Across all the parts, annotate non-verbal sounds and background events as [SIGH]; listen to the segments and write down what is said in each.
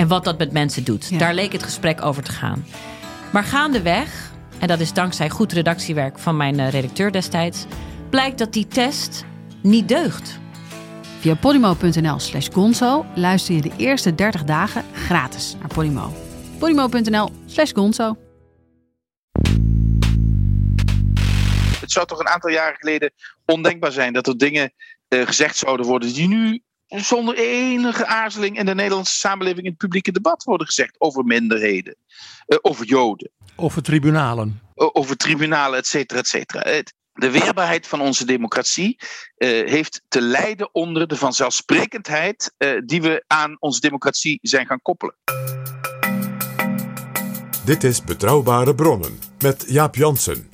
En wat dat met mensen doet. Ja. Daar leek het gesprek over te gaan. Maar gaandeweg, en dat is dankzij goed redactiewerk van mijn eh, redacteur destijds, blijkt dat die test niet deugt. Via podimo.nl slash gonzo luister je de eerste 30 dagen gratis naar Podimo. podimo.nl slash gonzo. Het zou toch een aantal jaren geleden ondenkbaar zijn dat er dingen eh, gezegd zouden worden die nu zonder enige aarzeling in de Nederlandse samenleving in het publieke debat worden gezegd over minderheden, eh, over Joden, Over tribunalen. over tribunalen, et cetera, et cetera. De weerbaarheid van onze democratie eh, heeft te lijden onder de vanzelfsprekendheid eh, die we aan onze democratie zijn gaan koppelen. Dit is Betrouwbare Bronnen met Jaap Jansen.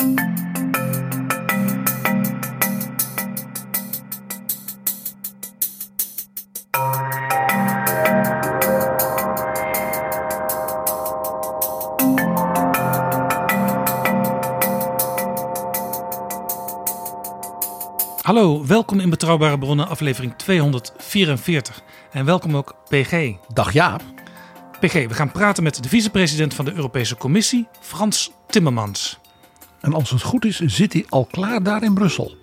Hallo, welkom in Betrouwbare Bronnen, aflevering 244. En welkom ook PG. Dag Jaap. PG, we gaan praten met de vicepresident van de Europese Commissie, Frans Timmermans. En als het goed is, zit hij al klaar daar in Brussel.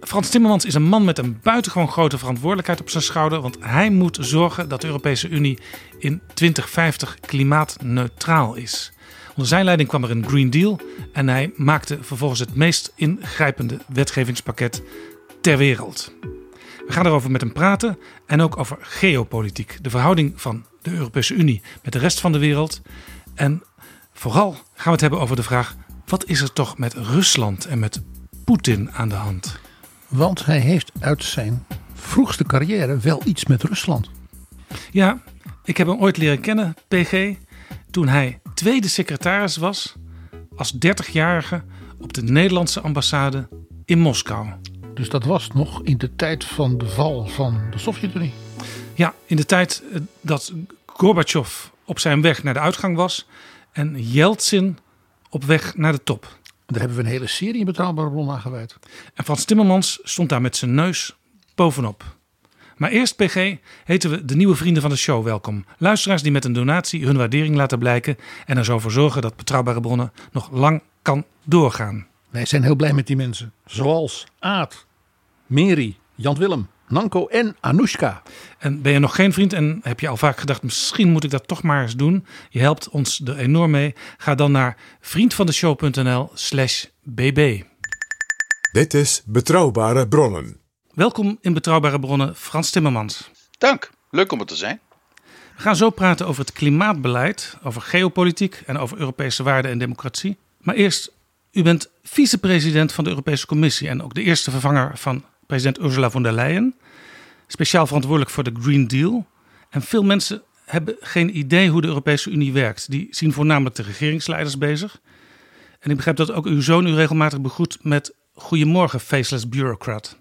Frans Timmermans is een man met een buitengewoon grote verantwoordelijkheid op zijn schouder, want hij moet zorgen dat de Europese Unie in 2050 klimaatneutraal is. Onder zijn leiding kwam er een Green Deal en hij maakte vervolgens het meest ingrijpende wetgevingspakket ter wereld. We gaan erover met hem praten en ook over geopolitiek, de verhouding van de Europese Unie met de rest van de wereld. En vooral gaan we het hebben over de vraag: wat is er toch met Rusland en met Poetin aan de hand? Want hij heeft uit zijn vroegste carrière wel iets met Rusland. Ja, ik heb hem ooit leren kennen, PG, toen hij tweede secretaris was als 30-jarige op de Nederlandse ambassade in Moskou. Dus dat was nog in de tijd van de val van de Sovjet-Unie. Ja, in de tijd eh, dat Gorbachev op zijn weg naar de uitgang was en Yeltsin op weg naar de top. Daar hebben we een hele serie Betrouwbare Bron aan gewijd. En Frans Timmermans stond daar met zijn neus bovenop. Maar eerst, PG, heten we de nieuwe vrienden van de show welkom. Luisteraars die met een donatie hun waardering laten blijken en er zo voor zorgen dat betrouwbare bronnen nog lang kan doorgaan. Wij zijn heel blij met die mensen. Zoals Aad, Meri, Jan Willem, Nanko en Anoushka. En ben je nog geen vriend en heb je al vaak gedacht, misschien moet ik dat toch maar eens doen. Je helpt ons er enorm mee. Ga dan naar vriendvandeshow.nl slash bb. Dit is Betrouwbare Bronnen. Welkom in Betrouwbare Bronnen, Frans Timmermans. Dank, leuk om er te zijn. We gaan zo praten over het klimaatbeleid, over geopolitiek en over Europese waarden en democratie. Maar eerst, u bent vicepresident van de Europese Commissie en ook de eerste vervanger van president Ursula von der Leyen. Speciaal verantwoordelijk voor de Green Deal. En veel mensen hebben geen idee hoe de Europese Unie werkt. Die zien voornamelijk de regeringsleiders bezig. En ik begrijp dat ook uw zoon u regelmatig begroet met Goedemorgen, faceless bureaucrat.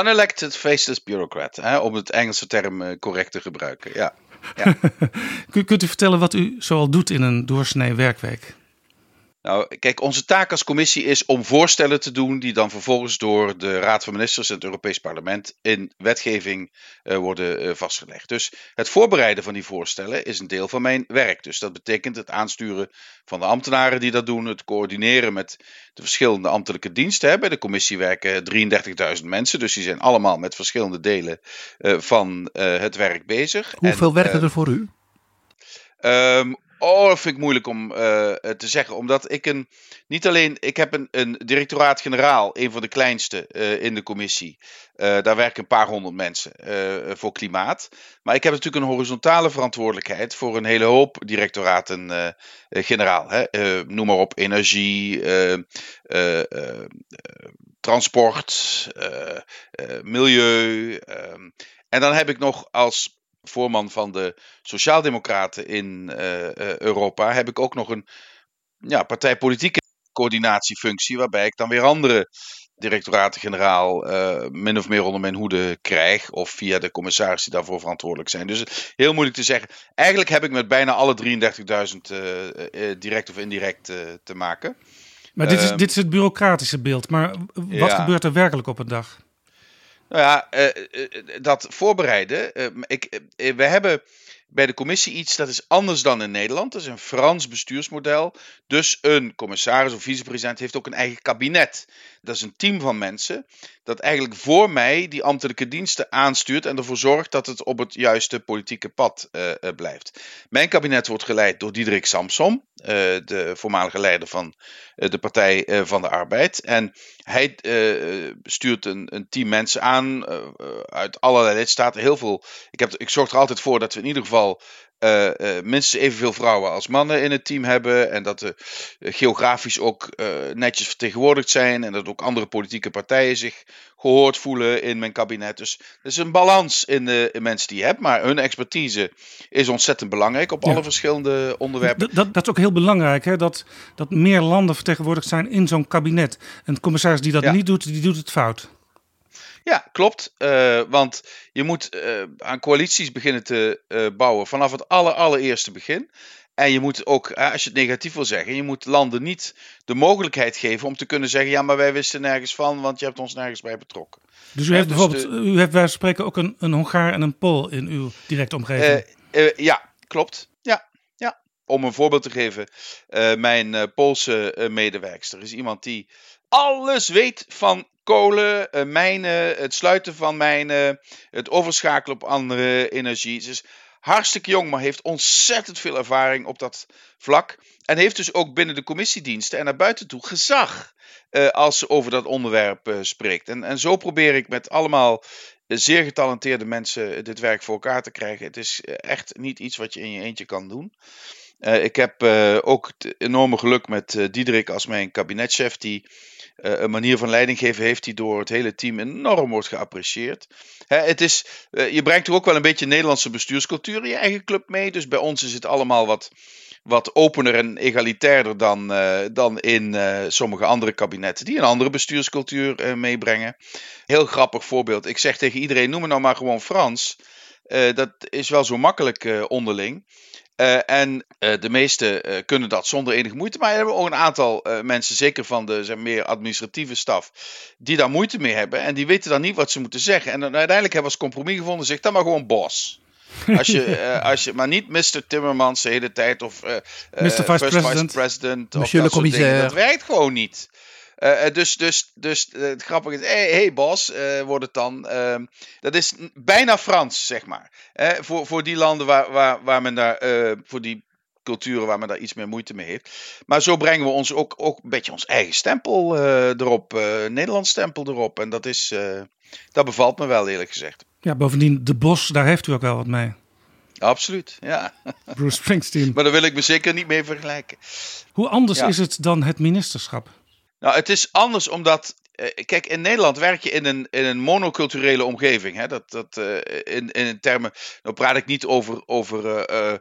Unelected faceless bureaucrat, hè, om het Engelse term eh, correct te gebruiken. Ja. [LAUGHS] Kun- Kunt u vertellen wat u zoal doet in een doorsnee werkweek? Nou, kijk, onze taak als commissie is om voorstellen te doen die dan vervolgens door de Raad van Ministers en het Europees Parlement in wetgeving eh, worden eh, vastgelegd. Dus het voorbereiden van die voorstellen is een deel van mijn werk. Dus dat betekent het aansturen van de ambtenaren die dat doen, het coördineren met de verschillende ambtelijke diensten. Hè. Bij de commissie werken 33.000 mensen, dus die zijn allemaal met verschillende delen eh, van het werk bezig. Hoeveel En, werken er voor u? Ehm, oh, vind ik moeilijk om eh, te zeggen. Omdat ik een. Niet alleen. Ik heb een, een directoraat-generaal, een van de kleinste eh, in de commissie. Eh, daar werken een paar honderd mensen voor klimaat. Maar ik heb natuurlijk een horizontale verantwoordelijkheid voor een hele hoop directoraten-generaal. noem maar op: energie, transport, milieu. ehm. en dan heb ik nog als voorman van de Sociaaldemocraten in Europa, heb ik ook nog een ja, partijpolitieke coördinatiefunctie, waarbij ik dan weer andere directoraten-generaal min of meer onder mijn hoede krijg. Of via de commissarissen die daarvoor verantwoordelijk zijn. Dus heel moeilijk te zeggen. Eigenlijk heb ik met bijna alle 33.000 direct of indirect te maken. Maar dit is, dit is het bureaucratische beeld. Maar wat gebeurt er werkelijk op een dag? Nou ja, dat voorbereiden. ik, we hebben bij de commissie iets dat is anders dan in Nederland. Dat is een Frans bestuursmodel. Dus een commissaris of vicepresident heeft ook een eigen kabinet. Dat is een team van mensen dat eigenlijk voor mij die ambtelijke diensten aanstuurt en ervoor zorgt dat het op het juiste politieke pad uh, blijft. Mijn kabinet wordt geleid door Diederik Samsom, uh, de voormalige leider van de Partij van de Arbeid. En hij stuurt een, een, team mensen aan uit allerlei lidstaten. Heel veel. Ik, heb, ik zorg er altijd voor dat we in ieder geval uh, uh, minstens evenveel vrouwen als mannen in het team hebben. En dat ze uh, geografisch ook netjes vertegenwoordigd zijn. En dat ook andere politieke partijen zich gehoord voelen in mijn kabinet. Dus er is een balans in de in mensen die je hebt. Maar hun expertise is ontzettend belangrijk op alle verschillende onderwerpen. Dat, dat, is ook heel belangrijk, hè? Dat, dat meer landen vertegenwoordigd zijn in zo'n kabinet. En de commissaris die dat niet doet, die doet het fout. Ja, klopt. Uh, want je moet uh, aan coalities beginnen te uh, bouwen vanaf het aller, allereerste begin. En je moet ook, als je het negatief wil zeggen, je moet landen niet de mogelijkheid geven om te kunnen zeggen: ja, maar wij wisten nergens van, want je hebt ons nergens bij betrokken. Dus u heeft dus bijvoorbeeld, u heeft wij spreken ook een, een Hongaar en een Pool in uw directe omgeving? ja, klopt. Ja, ja. Om een voorbeeld te geven, mijn Poolse medewerkster is iemand die alles weet van kolen, uh, mijnen, het sluiten van mijnen, het overschakelen op andere energie. Is hartstikke jong, maar heeft ontzettend veel ervaring op dat vlak. En heeft dus ook binnen de commissiediensten en naar buiten toe gezag uh, als ze over dat onderwerp uh, spreekt. En, en zo probeer ik met allemaal zeer getalenteerde mensen dit werk voor elkaar te krijgen. Het is echt niet iets wat je in je eentje kan doen. Ik heb ook het enorme geluk met Diederik als mijn kabinetchef, die een manier van leiding geven heeft die door het hele team enorm wordt geapprecieerd. Hè, het is, je brengt ook wel een beetje Nederlandse bestuurscultuur in je eigen club mee. Dus bij ons is het allemaal wat, wat opener en egalitairder dan, dan in sommige andere kabinetten die een andere bestuurscultuur meebrengen. Heel grappig voorbeeld. Ik zeg tegen iedereen: noem me nou maar gewoon Frans. dat is wel zo makkelijk onderling. Uh, en uh, de meesten uh, kunnen dat zonder enige moeite. Maar er hebben ook een aantal mensen, zeker van de zeg, meer administratieve staf, die daar moeite mee hebben. En die weten dan niet wat ze moeten zeggen. En dan, uiteindelijk hebben we als compromis gevonden, zeg dan maar gewoon bos. Als je, [LAUGHS] als je, maar niet Mr. Timmermans de hele tijd of Mr. Vice President. Vice President Monsieur le commissaire. Dat werkt gewoon niet. Uh, dus, dus, dus uh, het grappige is, hé hey, hey Bos, uh, wordt het dan. Ehm, dat is bijna Frans, zeg maar. voor, voor die landen waar, waar, waar men daar, voor die culturen waar men daar iets meer moeite mee heeft. Maar zo brengen we ons ook, ook een beetje ons eigen stempel erop, Nederlands stempel erop. En dat, is, dat bevalt me wel, eerlijk gezegd. Ja, bovendien, de Bos, daar heeft u ook wel wat mee. Absoluut, ja. Bruce Springsteen. [LAUGHS] maar daar wil ik me zeker niet mee vergelijken. Hoe anders ja. is het dan het ministerschap? Nou, het is anders omdat. Kijk, in Nederland werk je in een, in een monoculturele omgeving. Hè? Dat, dat, in, in termen. Nou praat ik niet over, over uh,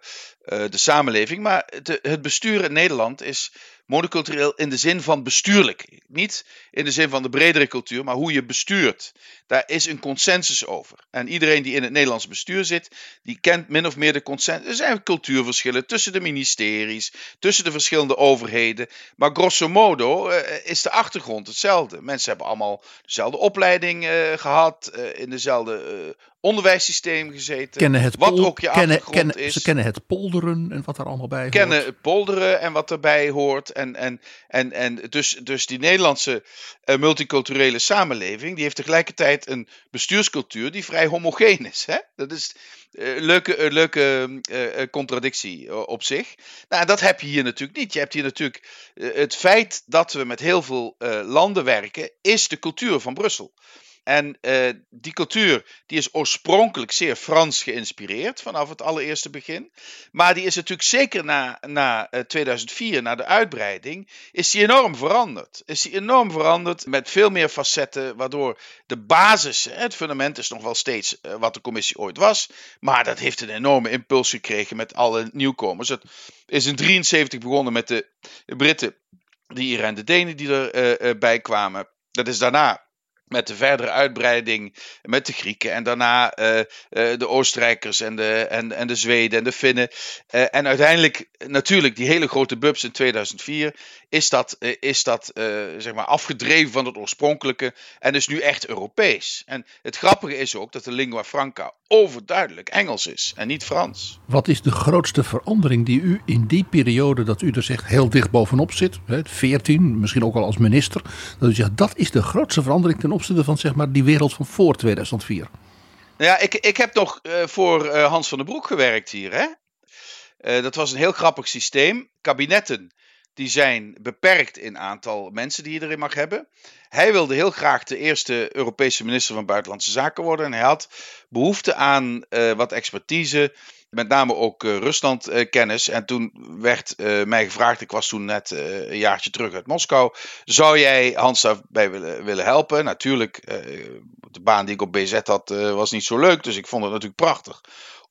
de samenleving. Maar het bestuur in Nederland is monocultureel in de zin van bestuurlijk. Niet in de zin van de bredere cultuur, maar hoe je bestuurt. Daar is een consensus over. En iedereen die in het Nederlands bestuur zit, die kent min of meer de consensus. Er zijn cultuurverschillen tussen de ministeries, tussen de verschillende overheden. Maar grosso modo uh, is de achtergrond hetzelfde. Mensen hebben allemaal dezelfde opleiding uh, gehad, uh, in dezelfde onderwijssysteem gezeten. Kennen het wat ook je kennen, achtergrond kennen, is. Ze kennen het polderen en wat er allemaal bij kennen hoort. het polderen en wat erbij hoort. En, en, en, en dus, dus die Nederlandse uh, multiculturele samenleving, die heeft tegelijkertijd een bestuurscultuur die vrij homogeen is. Hè? Dat is een uh, leuke, uh, leuke contradictie op zich. Nou, dat heb je hier natuurlijk niet. Je hebt hier natuurlijk het feit dat we met heel veel landen werken, is de cultuur van Brussel. En uh, die cultuur die is oorspronkelijk zeer Frans geïnspireerd vanaf het allereerste begin. Maar die is natuurlijk zeker na, na 2004, na de uitbreiding, is die enorm veranderd. Is die enorm veranderd met veel meer facetten, waardoor de basis, het fundament is nog wel steeds wat de commissie ooit was. Maar dat heeft een enorme impuls gekregen met alle nieuwkomers. Het is in 73 begonnen met de Britten die hier en de Denen die erbij uh, kwamen. Dat is daarna met de verdere uitbreiding met de Grieken en daarna uh, uh, de Oostenrijkers en de, en, en de Zweden en de Finnen. Uh, en uiteindelijk natuurlijk die hele grote bubs in 2004 is dat, is dat zeg maar afgedreven van het oorspronkelijke en is nu echt Europees. En het grappige is ook dat de lingua franca overduidelijk Engels is en niet Frans. Wat is de grootste verandering die u in die periode dat u er zegt heel dicht bovenop zit, hè, 14, misschien ook al als minister, dat u zegt dat is de grootste verandering ten opzichte van zeg maar, die wereld van voor 2004? Nou ja, ik, ik heb nog uh, voor uh, Hans van den Broek gewerkt hier. Hè? Uh, dat was een heel grappig systeem. Kabinetten die zijn beperkt in aantal mensen die je erin mag hebben. Hij wilde heel graag de eerste Europese minister van Buitenlandse Zaken worden. En hij had behoefte aan wat expertise met name ook uh, Rusland uh, kennis. En toen werd uh, mij gevraagd, ik was toen net een jaartje terug uit Moskou. Zou jij Hans daarbij willen, willen helpen? Natuurlijk, de baan die ik op BZ had was niet zo leuk. Dus ik vond het natuurlijk prachtig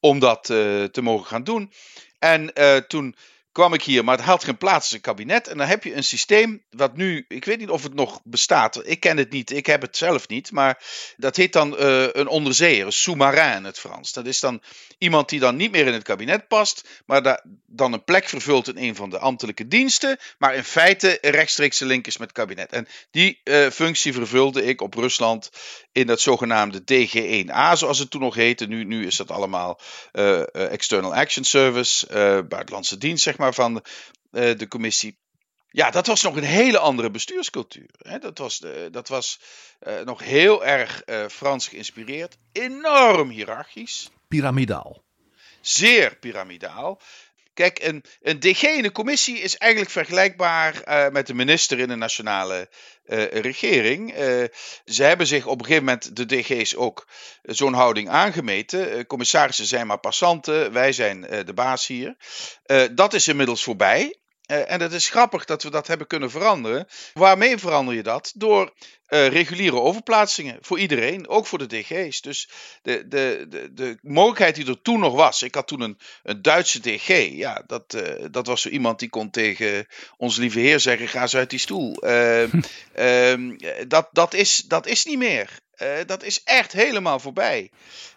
om dat te mogen gaan doen. En toen kwam ik hier, maar het had geen plaats in het kabinet. En dan heb je een systeem wat nu, ik weet niet of het nog bestaat. Ik ken het niet, ik heb het zelf niet. Maar dat heet dan uh, een onderzeeër, een sous-marin in het Frans. Dat is dan iemand die dan niet meer in het kabinet past, maar da dan een plek vervult in een van de ambtelijke diensten. Maar in feite rechtstreekse link is met het kabinet. En die uh, functie vervulde ik op Rusland in dat zogenaamde DG1A, zoals het toen nog heette. Nu, nu is dat allemaal uh, External Action Service, buitenlandse dienst, zeg maar van uh, de commissie. Ja, dat was nog een hele andere bestuurscultuur. Hè. Dat was, dat was uh, nog heel erg uh, Frans geïnspireerd. Enorm hiërarchisch. Pyramidaal. Zeer piramidaal. Kijk, een, een DG in de commissie is eigenlijk vergelijkbaar uh, met de minister in de nationale uh, regering. Uh, ze hebben zich op een gegeven moment, de DG's, ook zo'n houding aangemeten. commissarissen zijn maar passanten, wij zijn de baas hier. dat is inmiddels voorbij. Uh, en het is grappig dat we dat hebben kunnen veranderen. Waarmee verander je dat? Door uh, reguliere overplaatsingen voor iedereen, ook voor de DG's. Dus de, de, de, de mogelijkheid die er toen nog was. Ik had toen een, een Duitse DG. Ja, dat, uh, dat was zo iemand die kon tegen ons lieve heer zeggen: ga eens uit die stoel. Ehm, [LAUGHS] dat, dat, is, dat is niet meer. dat is echt helemaal voorbij.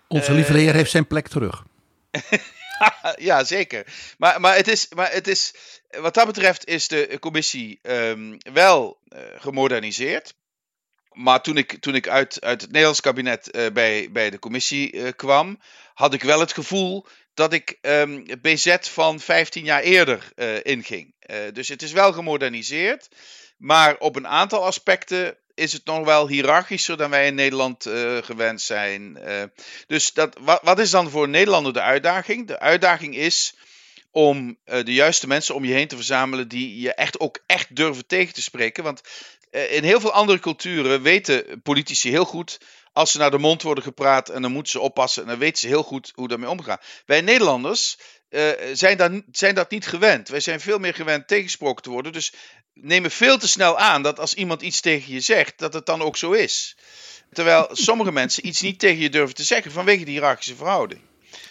Onze lieve heer heeft zijn plek terug. [LAUGHS] ja, zeker. Maar, maar, het is, maar het is, wat dat betreft is de commissie um, wel uh, gemoderniseerd. Maar toen ik, toen ik uit, uit het Nederlands kabinet uh, bij, bij de commissie uh, kwam, had ik wel het gevoel dat ik um, BZ van 15 jaar eerder inging. dus het is wel gemoderniseerd. Maar op een aantal aspecten is het nog wel hiërarchischer dan wij in Nederland gewend zijn. Dus dat, wat, wat, is dan voor Nederlander de uitdaging? De uitdaging is om uh, de juiste mensen om je heen te verzamelen die je echt ook echt durven tegen te spreken. Want in heel veel andere culturen weten politici heel goed als ze naar de mond worden gepraat en dan moeten ze oppassen en dan weten ze heel goed hoe daarmee omgaan. Wij Nederlanders uh, zijn, dat, zijn dat niet gewend. Wij zijn veel meer gewend tegensproken te worden. Dus nemen veel te snel aan dat als iemand iets tegen je zegt, dat het dan ook zo is. Terwijl sommige [LAUGHS] mensen iets niet tegen je durven te zeggen vanwege die hiërarchische verhouding.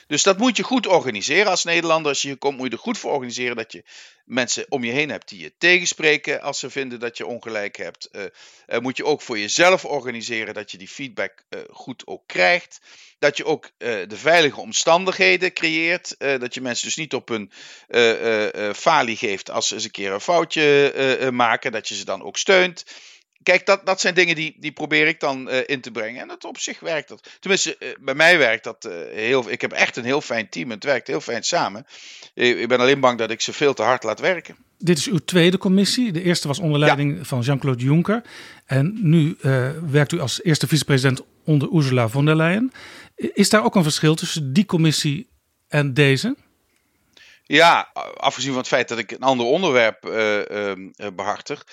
Dus dat moet je goed organiseren als Nederlander. Als je hier komt, moet je er goed voor organiseren dat je mensen om je heen hebt die je tegenspreken als ze vinden dat je ongelijk hebt. Uh, uh, moet je ook voor jezelf organiseren dat je die feedback uh, goed ook krijgt. Dat je ook de veilige omstandigheden creëert. dat je mensen dus niet op hun falie geeft als ze eens een keer een foutje maken. Dat je ze dan ook steunt kijk, dat, dat zijn dingen die, die probeer ik dan uh, in te brengen. En dat op zich werkt dat. Tenminste, uh, bij mij werkt dat uh, heel. Ik heb echt een heel fijn team. Het werkt heel fijn samen. Ik ben alleen bang dat ik ze veel te hard laat werken. Dit is uw tweede commissie. De eerste was onder leiding ja. van Jean-Claude Juncker. En nu werkt u als eerste vicepresident onder Ursula von der Leyen. Is daar ook een verschil tussen die commissie en deze? Ja, afgezien van het feit dat ik een ander onderwerp uh, uh, behartig.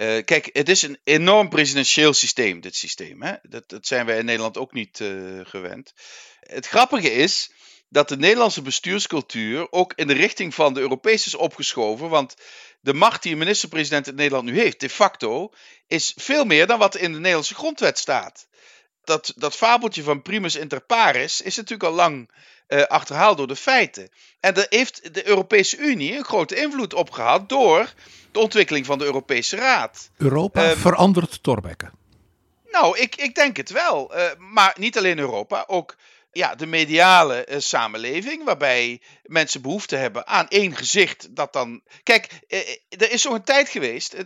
Uh, kijk, het is een enorm presidentieel systeem, dit systeem. Hè? Dat, dat zijn wij in Nederland ook niet gewend. Het grappige is dat de Nederlandse bestuurscultuur ook in de richting van de Europese is opgeschoven. Want de macht die een minister-president in Nederland nu heeft, de facto, is veel meer dan wat in de Nederlandse grondwet staat. Dat, dat fabeltje van primus inter pares is natuurlijk al lang uh, achterhaald door de feiten. En daar heeft de Europese Unie een grote invloed op gehad door de ontwikkeling van de Europese Raad. Europa um, verandert Torbekke. Nou, ik, ik denk het wel. Uh, maar niet alleen Europa, ook ja, de mediale uh, samenleving, waarbij mensen behoefte hebben aan één gezicht. Dat dan. Kijk, uh, er is zo'n tijd geweest, uh,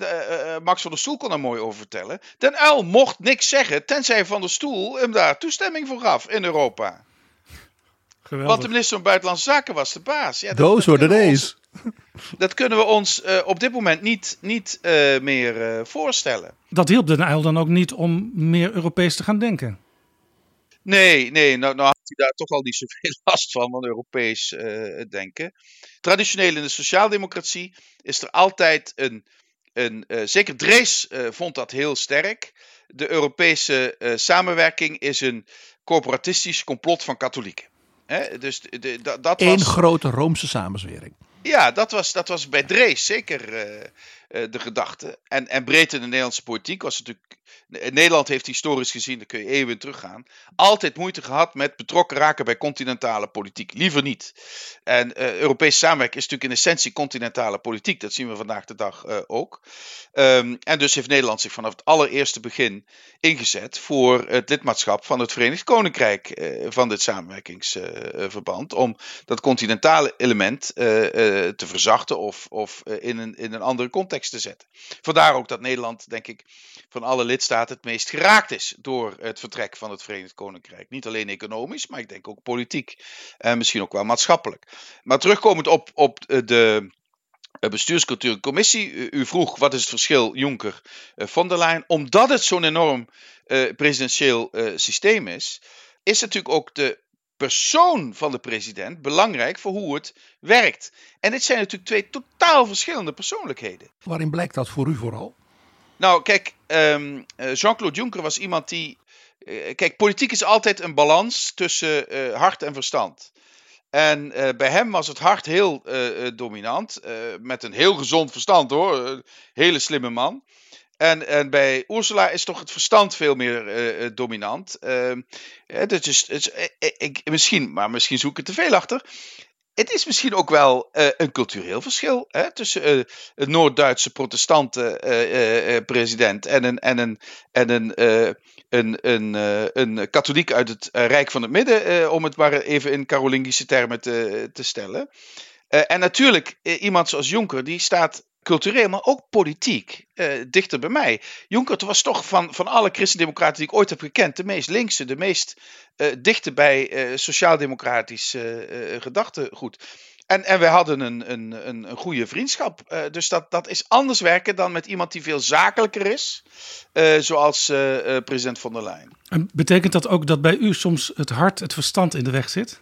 Max van der Stoel kon daar mooi over vertellen. Den Uil mocht niks zeggen, tenzij Van der Stoel hem daar toestemming voor gaf in Europa. Geweldig. Want de minister van Buitenlandse Zaken was de baas. Ja, Those were the days. Dat kunnen we ons op dit moment niet, niet meer voorstellen. Dat hielp Den Uil dan ook niet om meer Europees te gaan denken? Nee, nee, nou, nou had hij daar toch al niet zoveel [LAUGHS] last van, van Europees uh, denken. Traditioneel in de sociaaldemocratie is er altijd een, een uh, zeker Drees uh, vond dat heel sterk. De Europese samenwerking is een corporatistisch complot van katholieken. Hè? Dus de, de, dat Eén grote Roomse samenzwering. Ja, dat was, dat was bij Drees zeker de gedachte. En, en breed in de Nederlandse politiek was natuurlijk Nederland heeft historisch gezien, daar kun je eeuwen teruggaan, altijd moeite gehad met betrokken raken bij continentale politiek. Liever niet. En uh, Europese samenwerking is natuurlijk in essentie continentale politiek. Dat zien we vandaag de dag uh, ook. Um, en dus heeft Nederland zich vanaf het allereerste begin ingezet voor het lidmaatschap van het Verenigd Koninkrijk van dit samenwerkingsverband. om dat continentale element te verzachten of, of in, een, in een andere context te zetten. Vandaar ook dat Nederland, denk ik, van alle lidstaten het meest geraakt is door het vertrek van het Verenigd Koninkrijk. Niet alleen economisch, maar ik denk ook politiek en misschien ook wel maatschappelijk. Maar terugkomend op, op de bestuurscultuurcommissie. U vroeg wat is het verschil Juncker-von der Leyen. Omdat het zo'n enorm presidentieel systeem is, is natuurlijk ook de persoon van de president belangrijk voor hoe het werkt. En dit zijn natuurlijk twee totaal verschillende persoonlijkheden. Waarin blijkt dat voor u vooral? Nou, kijk, um, Jean-Claude Juncker was iemand die. Uh, kijk, politiek is altijd een balans tussen uh, hart en verstand. En uh, bij hem was het hart heel dominant. met een heel gezond verstand hoor. Hele slimme man. En, en bij Ursula is toch het verstand veel meer dominant. Ehm, dat is, is, ik, misschien, maar misschien zoek ik er te veel achter het is misschien ook wel uh, een cultureel verschil hè, tussen uh, een Noord-Duitse protestante uh, president en een, en een, en een, een, een, een katholiek uit het Rijk van het Midden, om het maar even in Carolingische termen te, te stellen. en natuurlijk, iemand zoals Jonker, die staat cultureel, maar ook politiek, uh, dichter bij mij. Juncker was toch van, van alle christendemocraten die ik ooit heb gekend, de meest linkse, de meest uh, dichter bij uh, sociaal-democratisch gedachtegoed. En, en wij hadden een, een, een, een goede vriendschap. dus dat, dat is anders werken dan met iemand die veel zakelijker is, zoals president von der Leyen. En betekent dat ook dat bij u soms het hart, het verstand in de weg zit?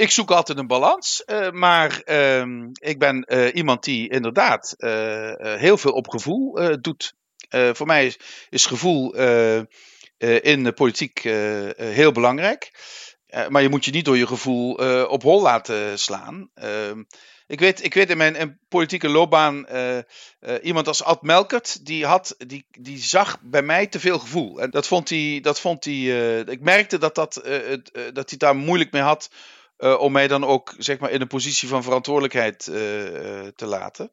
Ik zoek altijd een balans. Uh, maar uh, ik ben uh, iemand die inderdaad uh, heel veel op gevoel doet. voor mij is, gevoel in de politiek heel belangrijk. maar je moet je niet door je gevoel op hol laten slaan. Ehm, ik weet, ik weet in mijn politieke loopbaan iemand als Ad Melkert, die, had, die, die zag bij mij te veel gevoel. En dat vond hij, dat vond hij ik merkte dat, dat, dat hij daar moeilijk mee had uh, om mij dan ook zeg maar, in een positie van verantwoordelijkheid uh, te laten.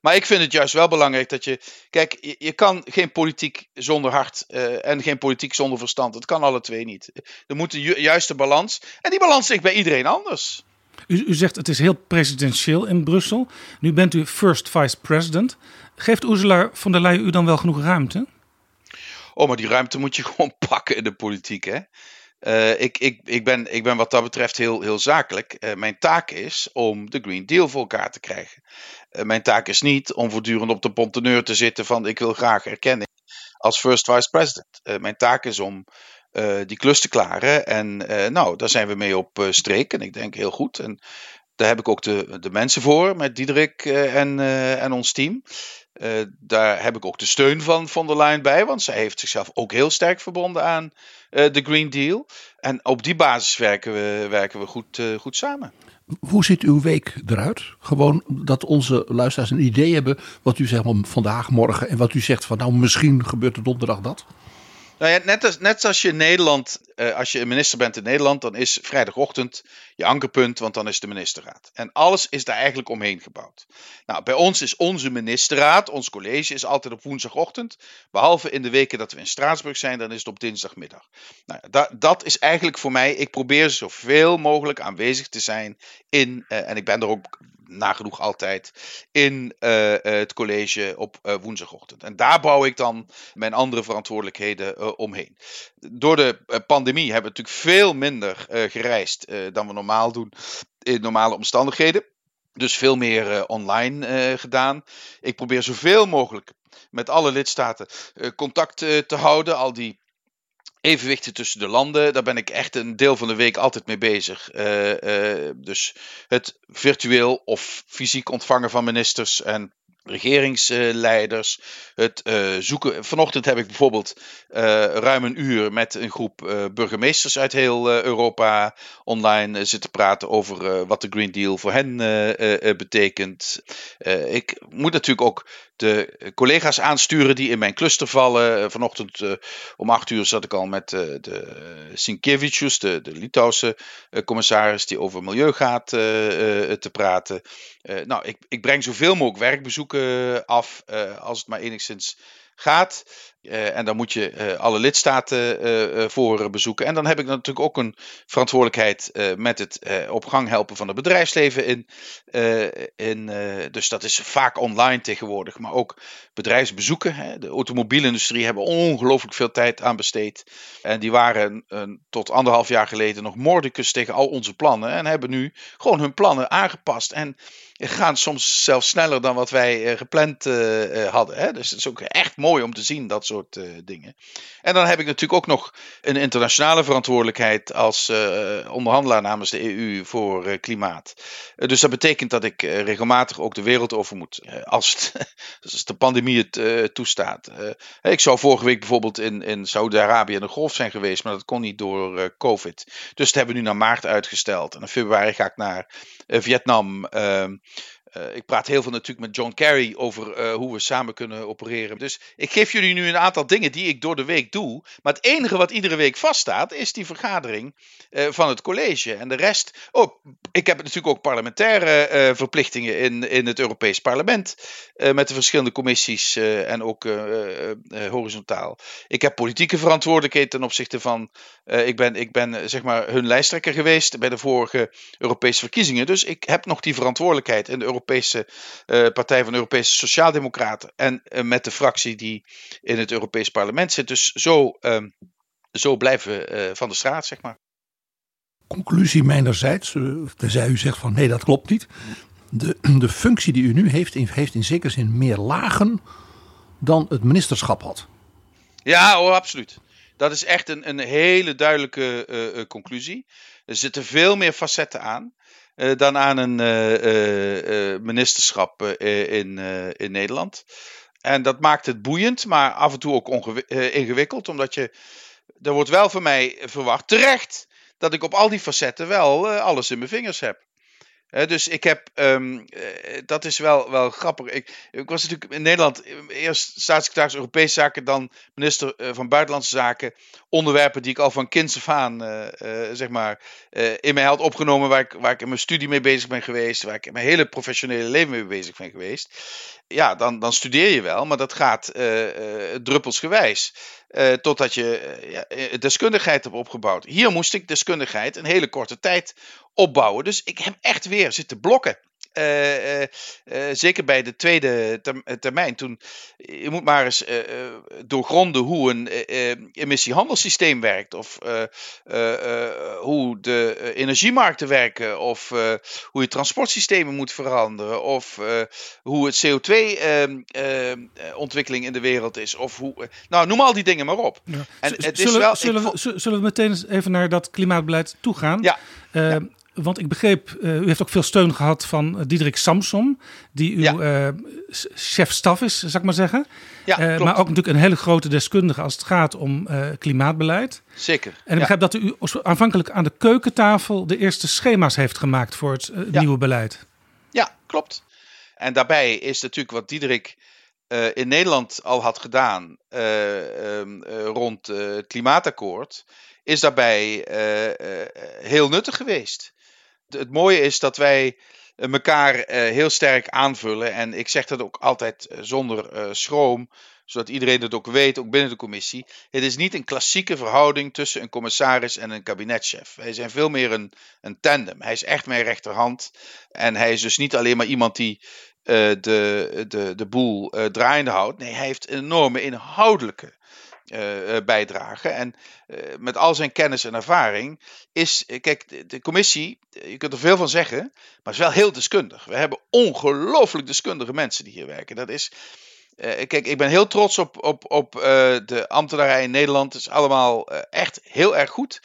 Maar ik vind het juist wel belangrijk dat je. Kijk, je, je kan geen politiek zonder hart uh, en geen politiek zonder verstand. Het kan alle twee niet. Er moet een ju juiste balans. En die balans ligt bij iedereen anders. U, u, zegt het is heel presidentieel in Brussel. Nu bent u first vice president. Geeft Ursula von der Leyen u dan wel genoeg ruimte? Oh, maar die ruimte moet je [LAUGHS] gewoon pakken in de politiek, hè? Uh, ik, ik, ik, ben, ik ben wat dat betreft heel, heel zakelijk. Uh, mijn taak is om de Green Deal voor elkaar te krijgen. Uh, mijn taak is niet om voortdurend op de ponteneur te zitten van ik wil graag erkenning als first vice president. mijn taak is om die klus te klaren. En nou, daar zijn we mee op streek. En ik denk heel goed. En daar heb ik ook de, de mensen voor met Diederik en, en ons team. Daar heb ik ook de steun van von der Leyen bij, want zij heeft zichzelf ook heel sterk verbonden aan de Green Deal. En op die basis werken we, werken we goed, goed samen. Hoe ziet uw week eruit? Gewoon dat onze luisteraars een idee hebben wat u zegt vandaag, morgen en wat u zegt van nou misschien gebeurt er donderdag dat. Nou ja, net, als, net zoals je in Nederland, uh, als je minister bent in Nederland, dan is vrijdagochtend je ankerpunt, want dan is de ministerraad. En alles is daar eigenlijk omheen gebouwd. Nou, bij ons is onze ministerraad, ons college, is altijd op woensdagochtend. Behalve in de weken dat we in Straatsburg zijn, dan is het op dinsdagmiddag. Nou, dat, dat is eigenlijk voor mij, ik probeer zoveel mogelijk aanwezig te zijn in, uh, en ik ben er ook nagenoeg altijd in uh, het college op uh, woensdagochtend. En daar bouw ik dan mijn andere verantwoordelijkheden omheen. Door de pandemie hebben we natuurlijk veel minder gereisd dan we normaal doen in normale omstandigheden. Dus veel meer online gedaan. Ik probeer zoveel mogelijk met alle lidstaten contact te houden. Al die evenwichten tussen de landen. Daar ben ik echt een deel van de week altijd mee bezig. Uh, uh, dus het virtueel of fysiek ontvangen van ministers en regeringsleiders. Het uh, zoeken. Vanochtend heb ik bijvoorbeeld ruim een uur met een groep burgemeesters uit heel Europa online zitten praten over wat de Green Deal voor hen betekent. ik moet natuurlijk ook de collega's aansturen die in mijn cluster vallen. Vanochtend om acht uur zat ik al met de Sinkevicius, de, de Litouwse commissaris, die over milieu gaat te praten. nou, ik, ik breng zoveel mogelijk werkbezoeken af als het maar enigszins gaat. Uh, en dan moet je uh, alle lidstaten uh, voor bezoeken. En dan heb ik natuurlijk ook een verantwoordelijkheid met het op gang helpen van het bedrijfsleven. In, in, dus dat is vaak online tegenwoordig, maar ook bedrijfsbezoeken. Hè. De automobielindustrie hebben ongelooflijk veel tijd aan besteed. En die waren tot anderhalf jaar geleden nog mordicus tegen al onze plannen. En hebben nu gewoon hun plannen aangepast. En gaan soms zelfs sneller dan wat wij gepland hadden. Hè. Dus het is ook echt mooi om te zien dat soort dingen. En dan heb ik natuurlijk ook nog een internationale verantwoordelijkheid als onderhandelaar namens de EU voor klimaat. dus dat betekent dat ik regelmatig ook de wereld over moet. als, [LAUGHS] als de pandemie het toestaat. ik zou vorige week bijvoorbeeld in, in Saudi-Arabië in de golf zijn geweest, maar dat kon niet door COVID. Dus dat hebben we nu naar maart uitgesteld. En in februari ga ik naar Vietnam. Uh, ik praat heel veel natuurlijk met John Kerry over uh, hoe we samen kunnen opereren. Dus ik geef jullie nu een aantal dingen die ik door de week doe. Maar het enige wat iedere week vaststaat is die vergadering uh, van het college. En de rest. Oh, ik heb natuurlijk ook parlementaire verplichtingen in, in het Europees Parlement. met de verschillende commissies en ook horizontaal. Ik heb politieke verantwoordelijkheid ten opzichte van. ik ben, ik ben zeg maar hun lijsttrekker geweest bij de vorige Europese verkiezingen. Dus ik heb nog die verantwoordelijkheid in de Europese Europese uh, Partij van de Europese Sociaaldemocraten. En uh, met de fractie die in het Europees Parlement zit. Dus zo, uh, zo blijven we eh, van de straat, zeg maar. Conclusie mijnerzijds, tenzij u zegt van nee, dat klopt niet. De, de functie die u nu heeft, heeft in zekere zin meer lagen dan het ministerschap had. Ja, oh, absoluut. Dat is echt een, een hele duidelijke conclusie. Er zitten veel meer facetten aan. Eh, dan aan een eh, eh, ministerschap in, in Nederland. En dat maakt het boeiend, maar af en toe ook ingewikkeld, omdat je. Er wordt wel van mij verwacht, terecht, dat ik op al die facetten wel alles in mijn vingers heb dus ik heb, um, dat is wel, wel grappig. Ik, ik, was natuurlijk in Nederland eerst staatssecretaris Europese Zaken, dan minister uh, van Buitenlandse Zaken. Onderwerpen die ik al van kinds af aan, zeg maar, in mij had opgenomen, waar ik, waar ik in mijn studie mee bezig ben geweest, waar ik in mijn hele professionele leven mee bezig ben geweest. Ja, dan, dan studeer je wel, maar dat gaat druppelsgewijs. Uh, totdat je deskundigheid hebt opgebouwd. Hier moest ik deskundigheid een hele korte tijd opbouwen. Dus ik heb echt weer zitten blokken. Eh, eh, eh, zeker bij de tweede term- termijn. Toen, je moet maar eens doorgronden hoe een eh, eh, emissiehandelssysteem werkt. Of hoe de energiemarkten werken. Of hoe je transportsystemen moet veranderen. Of hoe het CO2-ontwikkeling in de wereld is. Of hoe, nou, noem al die dingen maar op. En het is zullen, wel, ik zullen, we, zullen we meteen even naar dat klimaatbeleid toegaan? Ja. Eh, Want ik begreep, eh, u heeft ook veel steun gehad van eh, Diederik Samsom, die uw eh, chef-staf is, zou ik maar zeggen. Ja, klopt. maar ook natuurlijk een hele grote deskundige als het gaat om klimaatbeleid. Zeker. En ik ja. begrijp dat u aanvankelijk aan de keukentafel de eerste schema's heeft gemaakt voor het Ja. nieuwe beleid. Ja, klopt. En daarbij is natuurlijk wat Diederik in Nederland al had gedaan eh, ehm, eh, rond het klimaatakkoord, is daarbij heel nuttig geweest. Het mooie is dat wij eh, elkaar eh, heel sterk aanvullen. En ik zeg dat ook altijd eh, zonder eh, schroom, zodat iedereen het ook weet, ook binnen de commissie. Het is niet een klassieke verhouding tussen een commissaris en een kabinetchef. Wij zijn veel meer een, een tandem. Hij is echt mijn rechterhand. En hij is dus niet alleen maar iemand die eh, de, de, de boel eh, draaiende houdt. Nee, hij heeft een enorme inhoudelijke eh, eh, bijdrage. En eh, met al zijn kennis en ervaring is, kijk, de, de commissie, je kunt er veel van zeggen, maar is wel heel deskundig. We hebben ongelooflijk deskundige mensen die hier werken. Dat is, kijk, ik ben heel trots op, op, op de ambtenarij in Nederland. Het is allemaal echt heel erg goed.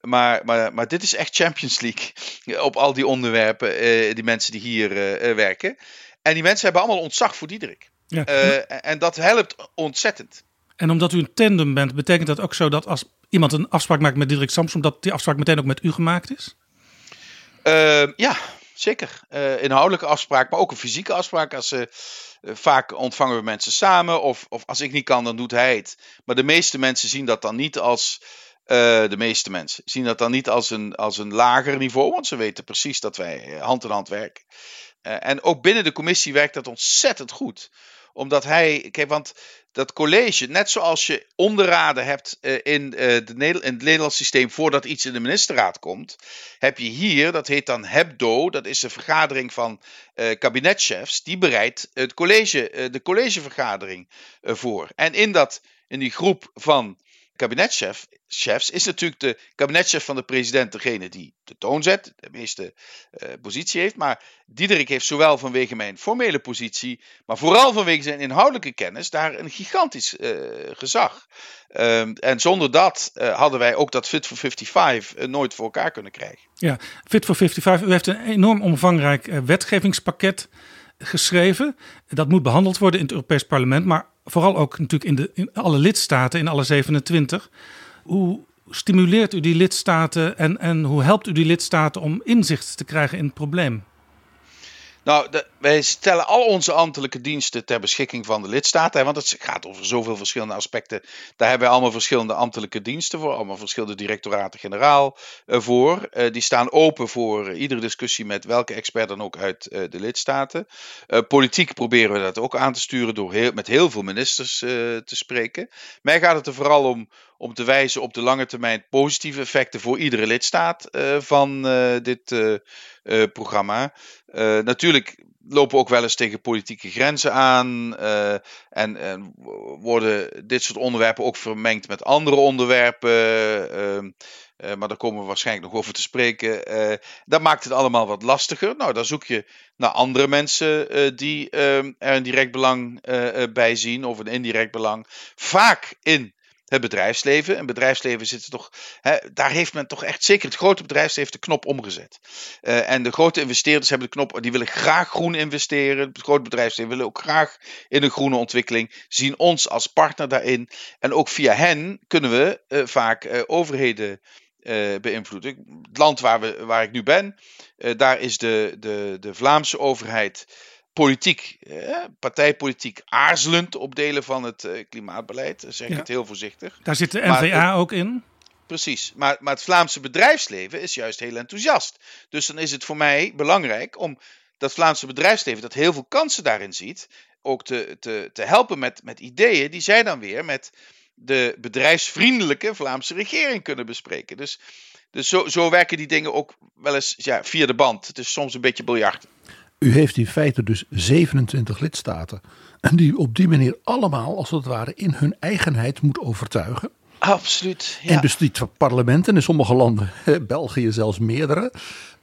Maar, maar, maar dit is echt Champions League [LAUGHS] op al die onderwerpen, die mensen die hier werken. En die mensen hebben allemaal ontzag voor Diederik. Ja. En dat helpt ontzettend. En omdat u een tandem bent, betekent dat ook zo dat als iemand een afspraak maakt met Diederik Samsom, dat die afspraak meteen ook met u gemaakt is? Ehm, ja, zeker. Eh, inhoudelijke afspraak, maar ook een fysieke afspraak. Als, eh, vaak ontvangen we mensen samen, of, of als ik niet kan, dan doet hij het. Maar de meeste mensen zien dat dan niet als. de meeste mensen zien dat dan niet als een, als een lager niveau, want ze weten precies dat wij hand in hand werken. En ook binnen de commissie werkt dat ontzettend goed. Omdat hij, kijk, want dat college, net zoals je onderraden hebt eh, in, eh, de in het Nederlands systeem voordat iets in de ministerraad komt, heb je hier, dat heet dan HEBDO, dat is de vergadering van eh, kabinetchefs, die bereidt het college, de collegevergadering voor. En in, dat, in die groep van kabinetchefs chefs, is natuurlijk de kabinetchef van de president degene die de toon zet, de meeste eh, positie heeft. Maar Diederik heeft zowel vanwege mijn formele positie, maar vooral vanwege zijn inhoudelijke kennis, daar een gigantisch eh, gezag. Ehm, en zonder dat eh, hadden wij ook dat Fit for 55 eh, nooit voor elkaar kunnen krijgen. Ja, Fit for 55. U heeft een enorm omvangrijk wetgevingspakket geschreven. Dat moet behandeld worden in het Europees Parlement, maar vooral ook natuurlijk in, de, in alle lidstaten, in alle 27. Hoe stimuleert u die lidstaten en, en hoe helpt u die lidstaten om inzicht te krijgen in het probleem? Nou, de- wij stellen al onze ambtelijke diensten ter beschikking van de lidstaten. hè, Want het gaat over zoveel verschillende aspecten. Daar hebben wij allemaal verschillende ambtelijke diensten voor. Allemaal verschillende directoraten-generaal eh, voor. Eh, die staan open voor eh, iedere discussie met welke expert dan ook uit de lidstaten. Politiek proberen we dat ook aan te sturen door heel, met heel veel ministers te spreken. Mij gaat het er vooral om om te wijzen op de lange termijn positieve effecten voor iedere lidstaat van dit programma. Natuurlijk lopen ook wel eens tegen politieke grenzen aan. eh, en, en worden dit soort onderwerpen ook vermengd met andere onderwerpen. ehm, eh, maar daar komen we waarschijnlijk nog over te spreken. Eh, dat maakt het allemaal wat lastiger. Nou, dan zoek je naar andere mensen die ehm, er een direct belang bij zien, of een indirect belang. Vaak in het bedrijfsleven. En bedrijfsleven zit toch, hè, daar heeft men toch echt, zeker het grote bedrijfsleven, de knop omgezet. Eh, en de grote investeerders hebben de knop, die willen graag groen investeren. Het grote bedrijfsleven willen ook graag in een groene ontwikkeling, zien ons als partner daarin. En ook via hen kunnen we eh, vaak eh, overheden beïnvloeden. Het land waar, we, waar ik nu ben, daar is de, de, de Vlaamse overheid politiek, partijpolitiek aarzelend op delen van het eh, klimaatbeleid. Dan zeg ik Ja. het heel voorzichtig. Daar zit de NVA ook in. Precies, maar, maar het Vlaamse bedrijfsleven is juist heel enthousiast. Dus dan is het voor mij belangrijk om dat Vlaamse bedrijfsleven, dat heel veel kansen daarin ziet, ook te, te, te helpen met, met ideeën die zij dan weer met de bedrijfsvriendelijke Vlaamse regering kunnen bespreken. Dus, dus zo, zo werken die dingen ook wel eens ja, via de band. Het is soms een beetje biljart. U heeft in feite dus 27 lidstaten. En die op die manier allemaal, als het ware, in hun eigenheid moet overtuigen. Absoluut. Ja. En dus die parlementen in sommige landen, België zelfs meerdere.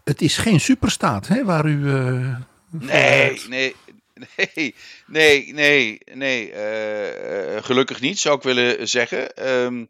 Het is geen superstaat hè, waar u. Uh, nee, nee, nee, nee, nee, nee. Uh, gelukkig niet, zou ik willen zeggen. Um,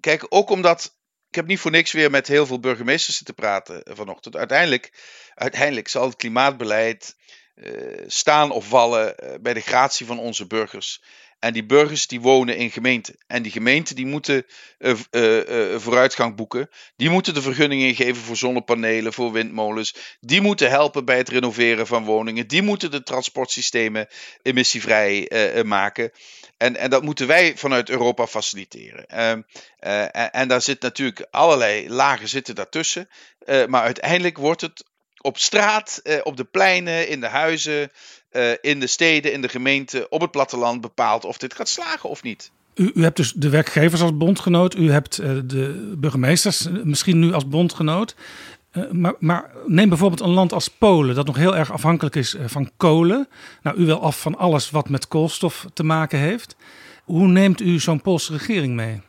kijk, ook omdat. Ik heb niet voor niks weer met heel veel burgemeesters zitten praten vanochtend. Uiteindelijk, uiteindelijk zal het klimaatbeleid uh, staan of vallen bij de gratie van onze burgers. En die burgers die wonen in gemeenten. En die gemeenten die moeten uh, uh, vooruitgang boeken. Die moeten de vergunningen geven voor zonnepanelen, voor windmolens. Die moeten helpen bij het renoveren van woningen. Die moeten de transportsystemen emissievrij maken. En, en dat moeten wij vanuit Europa faciliteren. Ehm, en, en daar zit natuurlijk allerlei lagen zitten daartussen. maar uiteindelijk wordt het op straat, op de pleinen, in de huizen, uh, in de steden, in de gemeenten, op het platteland bepaalt of dit gaat slagen of niet. U, u hebt dus de werkgevers als bondgenoot, u hebt uh, de burgemeesters misschien nu als bondgenoot. Uh, maar, maar, neem bijvoorbeeld een land als Polen, dat nog heel erg afhankelijk is van kolen. Nou, u wel af van alles wat met koolstof te maken heeft. Hoe neemt u zo'n Poolse regering mee?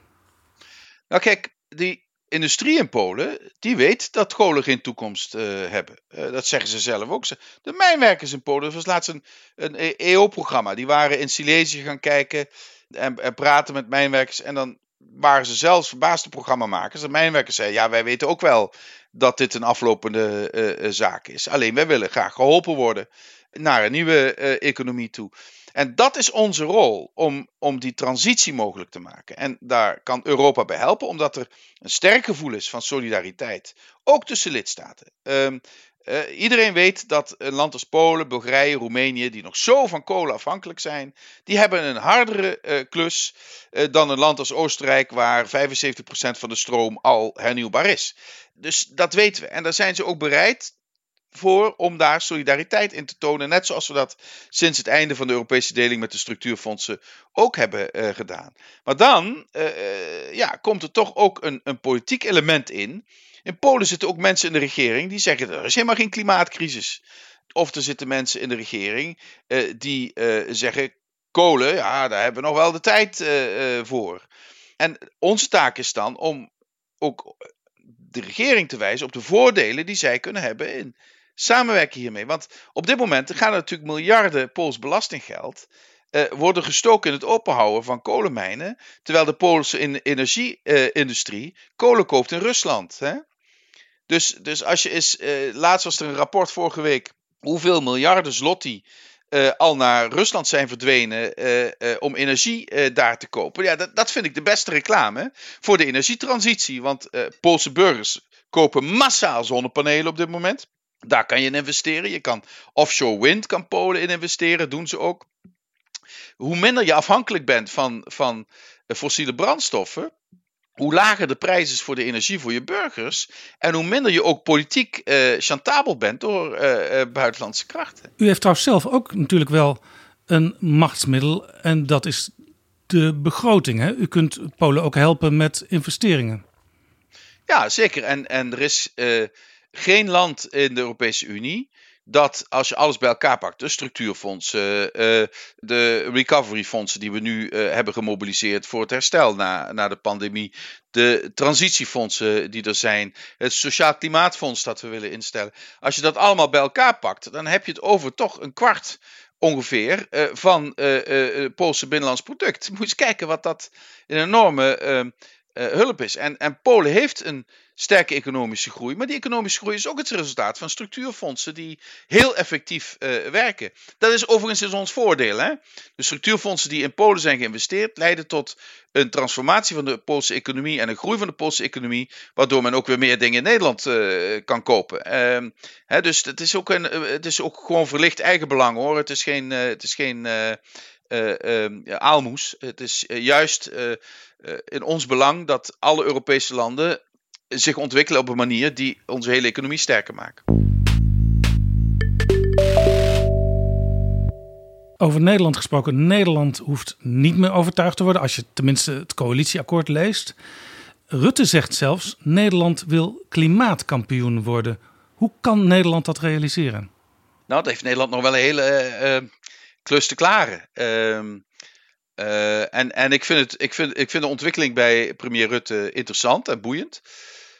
Nou, kijk, die, industrie in Polen, die weet dat kolen geen toekomst uh, hebben. Uh, dat zeggen ze zelf ook. De mijnwerkers in Polen, er was laatst een, een EO-programma. Die waren in Silesië gaan kijken en, en, praten met mijnwerkers. En dan waren ze zelfs verbaasde programmamakers. De mijnwerkers zeiden, ja, wij weten ook wel dat dit een aflopende uh, zaak is. Alleen wij willen graag geholpen worden naar een nieuwe economie toe. En dat is onze rol om, om die transitie mogelijk te maken. En daar kan Europa bij helpen, omdat er een sterk gevoel is van solidariteit, ook tussen lidstaten. Um, uh, iedereen weet dat een land als Polen, Bulgarije, Roemenië, die nog zo van kolen afhankelijk zijn, die hebben een hardere uh, klus uh, dan een land als Oostenrijk, waar 75% van de stroom al hernieuwbaar is. Dus dat weten we. En daar zijn ze ook bereid voor om daar solidariteit in te tonen. Net zoals we dat sinds het einde van de Europese deling met de structuurfondsen ook hebben uh, gedaan. Maar dan uh, ja, komt er toch ook een, een politiek element in. In Polen zitten ook mensen in de regering die zeggen: er is helemaal geen klimaatcrisis. Of er zitten mensen in de regering die zeggen: kolen, ja, daar hebben we nog wel de tijd voor. En onze taak is dan om ook de regering te wijzen op de voordelen die zij kunnen hebben in samenwerken hiermee. Want op dit moment gaan er natuurlijk miljarden Pools belastinggeld. Uh, worden gestoken in het openhouden van kolenmijnen. Terwijl de Poolse energieindustrie uh, kolen koopt in Rusland. Hè? Dus, dus als je eens. Uh, laatst was er een rapport vorige week. hoeveel miljarden zloty. al naar Rusland zijn verdwenen om energie daar te kopen. Ja, dat, dat vind ik de beste reclame voor de energietransitie. Want Poolse burgers kopen massaal zonnepanelen op dit moment. Daar kan je in investeren. Je kan offshore wind, kan Polen in investeren, doen ze ook. Hoe minder je afhankelijk bent van, van eh, fossiele brandstoffen, hoe lager de prijs is voor de energie voor je burgers. En hoe minder je ook politiek uh, chantabel bent door uh, uh, buitenlandse krachten. U heeft trouwens zelf ook natuurlijk wel een machtsmiddel. En dat is de begroting. Hè? U kunt Polen ook helpen met investeringen. Ja, zeker. En, en er is geen land in de Europese Unie dat als je alles bij elkaar pakt, de structuurfondsen, uh, de recoveryfondsen die we nu uh, hebben gemobiliseerd voor het herstel na, na de pandemie, de transitiefondsen die er zijn, het sociaal klimaatfonds dat we willen instellen. Als je dat allemaal bij elkaar pakt, dan heb je het over toch een kwart ongeveer uh, van het Poolse binnenlands product. Moet je eens kijken wat dat een enorme hulp is. En, en Polen heeft een sterke economische groei. Maar die economische groei is ook het resultaat van structuurfondsen die heel effectief uh, werken. Dat is overigens ons voordeel. Hè? De structuurfondsen die in Polen zijn geïnvesteerd leiden tot een transformatie van de Poolse economie en een groei van de Poolse economie, waardoor men ook weer meer dingen in Nederland uh, kan kopen. Uh, hè, dus het is, ook een, eh, het is ook gewoon verlicht eigenbelang hoor. Het is geen, het is geen ehm, aalmoes. Het is juist in ons belang dat alle Europese landen zich ontwikkelen op een manier die onze hele economie sterker maakt. Over Nederland gesproken. Nederland hoeft niet meer overtuigd te worden als je tenminste het coalitieakkoord leest. Rutte zegt zelfs: Nederland wil klimaatkampioen worden. Hoe kan Nederland dat realiseren? Nou, dat heeft Nederland nog wel een hele eh, eh, klus te klaren. Ehm, eh, en en ik, vind het, ik, vind, ik vind de ontwikkeling bij premier Rutte interessant en boeiend.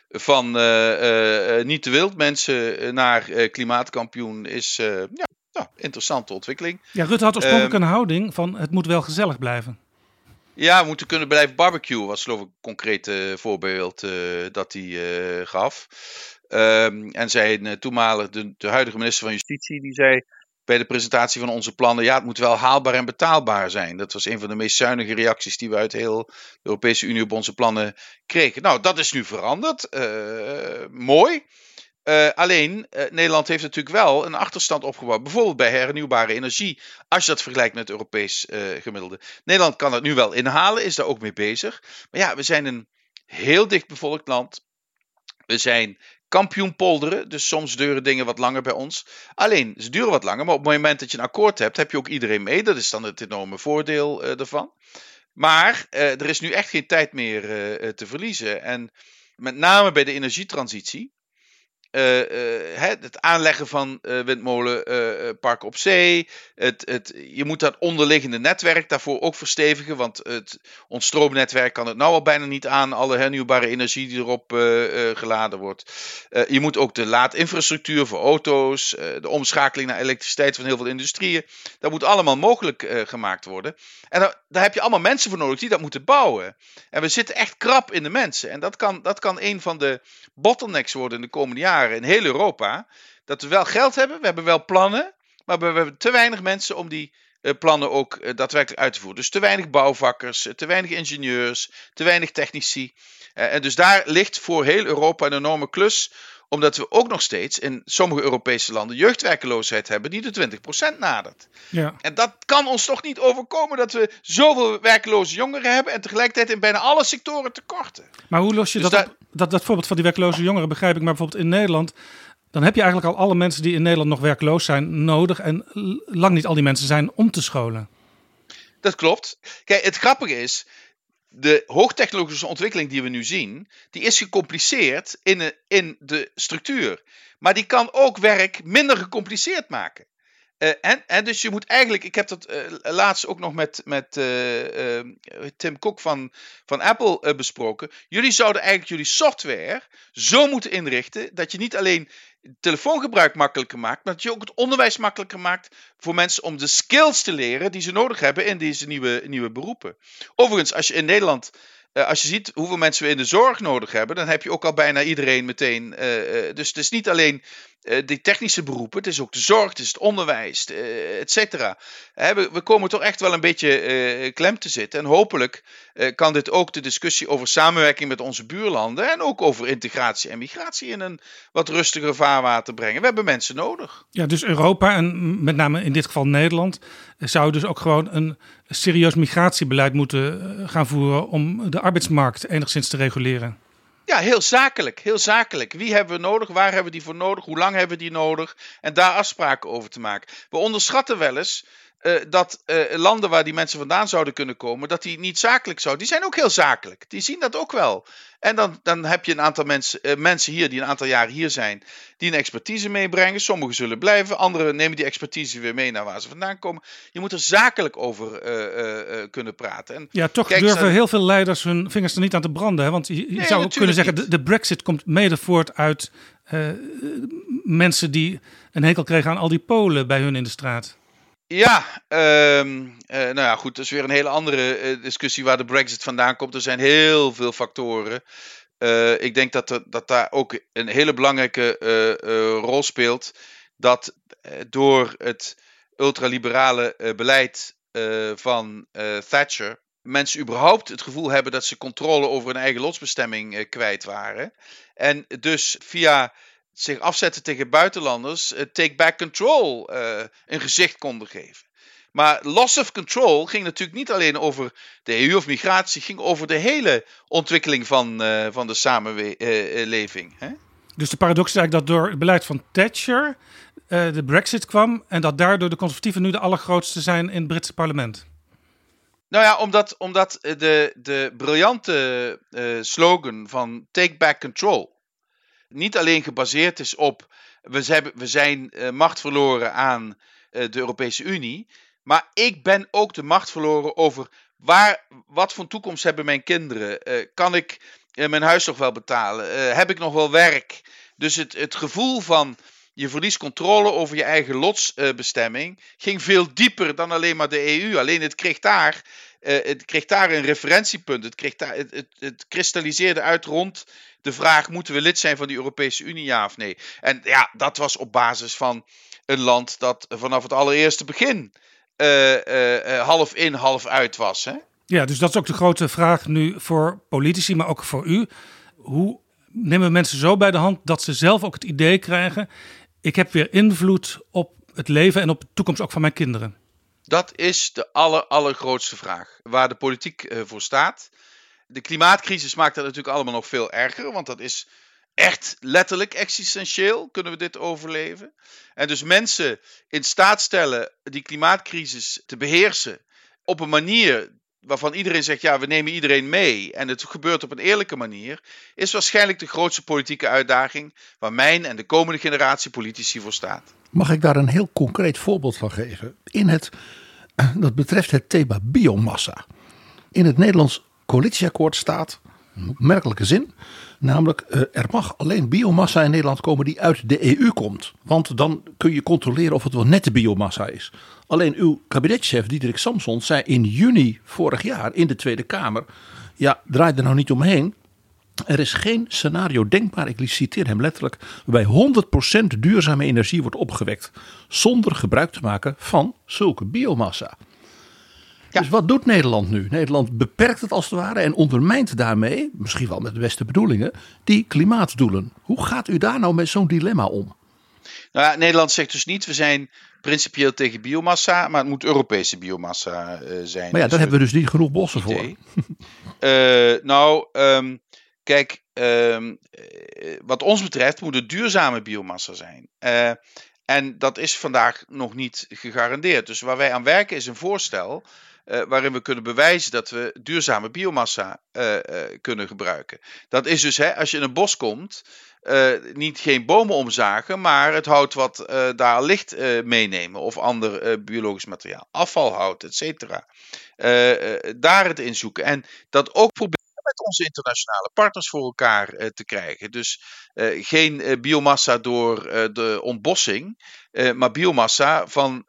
Van eh, eh, niet te wild mensen naar klimaatkampioen is ja, ja, interessante ontwikkeling. Ja, Rutte had oorspronkelijk Ehm, een houding van het moet wel gezellig blijven. Ja, we moeten kunnen blijven barbecuen, was geloof ik een concreet voorbeeld dat hij gaf. Ehm, en zijn uh, toenmalig, de, de huidige minister van Justitie, die zei bij de presentatie van onze plannen, ja, het moet wel haalbaar en betaalbaar zijn. Dat was een van de meest zuinige reacties die we uit heel de Europese Unie op onze plannen kregen. Nou, dat is nu veranderd. Eh, mooi. Uh, alleen, uh, Nederland heeft natuurlijk wel een achterstand opgebouwd. Bijvoorbeeld bij hernieuwbare energie. Als je dat vergelijkt met het Europees gemiddelde. Nederland kan dat nu wel inhalen, is daar ook mee bezig. Maar ja, we zijn een heel dicht bevolkt land. We zijn kampioen polderen, dus soms duren dingen wat langer bij ons. Alleen, ze duren wat langer, maar op het moment dat je een akkoord hebt, heb je ook iedereen mee. Dat is dan het enorme voordeel ervan. Maar er is nu echt geen tijd meer te verliezen. En met name bij de energietransitie. Uh, uh, het aanleggen van uh, windmolenparken op zee. Het, het, je moet dat onderliggende netwerk daarvoor ook verstevigen. Want het, ons stroomnetwerk kan het nou al bijna niet aan. Alle hernieuwbare energie die erop geladen wordt. je moet ook de laadinfrastructuur voor auto's. de omschakeling naar elektriciteit van heel veel industrieën. Dat moet allemaal mogelijk gemaakt worden. En daar, daar, heb je allemaal mensen voor nodig die dat moeten bouwen. En we zitten echt krap in de mensen. En dat kan, dat kan een van de bottlenecks worden in de komende jaren in heel Europa. Dat we wel geld hebben, we hebben wel plannen, maar we hebben te weinig mensen om die uh, plannen ook uh, daadwerkelijk uit te voeren. Dus te weinig bouwvakkers, te weinig ingenieurs, te weinig technici. En dus daar ligt voor heel Europa een enorme klus omdat we ook nog steeds in sommige Europese landen jeugdwerkeloosheid hebben die de 20% nadert. Ja. En dat kan ons toch niet overkomen dat we zoveel werkeloze jongeren hebben en tegelijkertijd in bijna alle sectoren tekorten. Maar hoe los je Dus dat, op? dat, dat voorbeeld van die werkloze jongeren begrijp ik, maar bijvoorbeeld in Nederland, dan heb je eigenlijk al alle mensen die in Nederland nog werkloos zijn nodig en lang niet al die mensen zijn om te scholen. Dat klopt. Kijk, het grappige is, de hoogtechnologische ontwikkeling die we nu zien, die is gecompliceerd in de, in de structuur. Maar die kan ook werk minder gecompliceerd maken. Eh, en, en dus je moet eigenlijk, ik heb dat eh, laatst ook nog met, met eh, Tim Cook van, van Apple besproken. Jullie zouden eigenlijk jullie software zo moeten inrichten dat je niet alleen telefoongebruik makkelijker maakt, maar dat je ook het onderwijs makkelijker maakt voor mensen om de skills te leren die ze nodig hebben in deze nieuwe, nieuwe beroepen. Overigens, als je in Nederland, eh, als je ziet hoeveel mensen we in de zorg nodig hebben, dan heb je ook al bijna iedereen meteen. eh, eh, dus het is niet alleen die technische beroepen, het is ook de zorg, het is het onderwijs, eh, et cetera. We, we komen toch echt wel een beetje eh, klem te zitten. En hopelijk eh, kan dit ook de discussie over samenwerking met onze buurlanden en ook over integratie en migratie in een wat rustiger vaarwater brengen. We hebben mensen nodig. Ja, dus Europa en met name in dit geval Nederland eh, zou dus ook gewoon een serieus migratiebeleid moeten eh, gaan voeren om de arbeidsmarkt enigszins te reguleren. Ja, heel zakelijk, heel zakelijk. Wie hebben we nodig? Waar hebben we die voor nodig? Hoe lang hebben we die nodig? En daar afspraken over te maken. We onderschatten wel eens eh, dat eh, landen waar die mensen vandaan zouden kunnen komen, dat die niet zakelijk zouden. Die zijn ook heel zakelijk. Die zien dat ook wel. En dan, dan heb je een aantal mensen, eh, mensen hier die een aantal jaren hier zijn, die een expertise meebrengen. Sommigen zullen blijven, anderen nemen die expertise weer mee naar waar ze vandaan komen. Je moet er zakelijk over kunnen praten. En Ja, toch Kijk, durven heel veel leiders hun vingers er niet aan te branden. Hè? Want je, je zou ook kunnen zeggen, de, de brexit komt mede voort uit mensen die een hekel kregen aan al die Polen bij hun in de straat. Ja, ehm, eh, nou ja, goed, dat is weer een hele andere eh, discussie waar de Brexit vandaan komt. Er zijn heel veel factoren. Eh, ik denk dat, er, dat daar ook een hele belangrijke rol speelt. Dat door het ultraliberale beleid van Thatcher mensen überhaupt het gevoel hebben dat ze controle over hun eigen lotsbestemming kwijt waren. En dus via zich afzetten tegen buitenlanders, eh, take back control eh, een gezicht konden geven. Maar loss of control ging natuurlijk niet alleen over de EU of migratie, ging over de hele ontwikkeling van, eh, van de samenleving. Hè? Dus de paradox is eigenlijk dat door het beleid van Thatcher de brexit kwam... en dat daardoor de conservatieven nu de allergrootste zijn in het Britse parlement. Nou ja, omdat, omdat de, de briljante slogan van Take Back Control niet alleen gebaseerd is op we zijn, we zijn uh, macht verloren aan uh, de Europese Unie. Maar ik ben ook de macht verloren over waar, wat voor toekomst hebben mijn kinderen? Uh, kan ik mijn huis nog wel betalen? heb ik nog wel werk? Dus het, het gevoel van je verliest controle over je eigen lotsbestemming ging veel dieper dan alleen maar de EU. Alleen het kreeg daar uh, het kreeg daar een referentiepunt. Het, kreeg daar, het, het, kristalliseerde uit rond de vraag: moeten we lid zijn van die Europese Unie, ja of nee? En ja, dat was op basis van een land dat vanaf het allereerste begin uh, uh, half in, half uit was. Hè? Ja, dus dat is ook de grote vraag nu voor politici, maar ook voor u. Hoe nemen mensen zo bij de hand dat ze zelf ook het idee krijgen: ik heb weer invloed op het leven en op de toekomst ook van mijn kinderen? Dat is de aller, allergrootste vraag. Waar de politiek uh, voor staat. De klimaatcrisis maakt dat natuurlijk allemaal nog veel erger. Want dat is echt letterlijk existentieel. Kunnen we dit overleven? En dus mensen in staat stellen die klimaatcrisis te beheersen. Op een manier waarvan iedereen zegt: ja, we nemen iedereen mee. En het gebeurt op een eerlijke manier. Is waarschijnlijk de grootste politieke uitdaging. Waar mijn en de komende generatie politici voor staat. Mag ik daar een heel concreet voorbeeld van geven? In het, [CLEARS THROAT] dat betreft het thema biomassa. In het Nederlands coalitieakkoord staat, opmerkelijke zin, namelijk eh, er mag alleen biomassa in Nederland komen die uit de EU komt. Want dan kun je controleren of het wel nette biomassa is. Alleen uw kabinetchef Diederik Samson zei in juni vorig jaar in de Tweede Kamer, ja draai er nou niet omheen. Er is geen scenario denkbaar, ik citeer hem letterlijk, waarbij 100% duurzame energie wordt opgewekt zonder gebruik te maken van zulke biomassa. Dus wat doet Nederland nu? Nederland beperkt het als het ware en ondermijnt daarmee, misschien wel met de beste bedoelingen, die klimaatdoelen. Hoe gaat u daar nou met zo'n dilemma om? Nou ja, Nederland zegt dus niet, we zijn principieel tegen biomassa, maar het moet Europese biomassa uh, zijn. Maar ja, dus daar hebben we dus niet genoeg bossen voor. Uh, [LAUGHS] nou, um, Kijk, um, wat ons betreft moet het duurzame biomassa zijn. Uh, en dat is vandaag nog niet gegarandeerd. Dus waar wij aan werken is een voorstel uh, waarin we kunnen bewijzen dat we duurzame biomassa uh, kunnen gebruiken. Dat is dus, hè, als je in een bos komt, niet geen bomen omzagen, maar het hout wat daar ligt meenemen of ander biologisch materiaal, afvalhout, et cetera. daar het in zoeken en dat ook proberen met onze internationale partners voor elkaar te krijgen. Dus geen biomassa door de ontbossing, maar biomassa van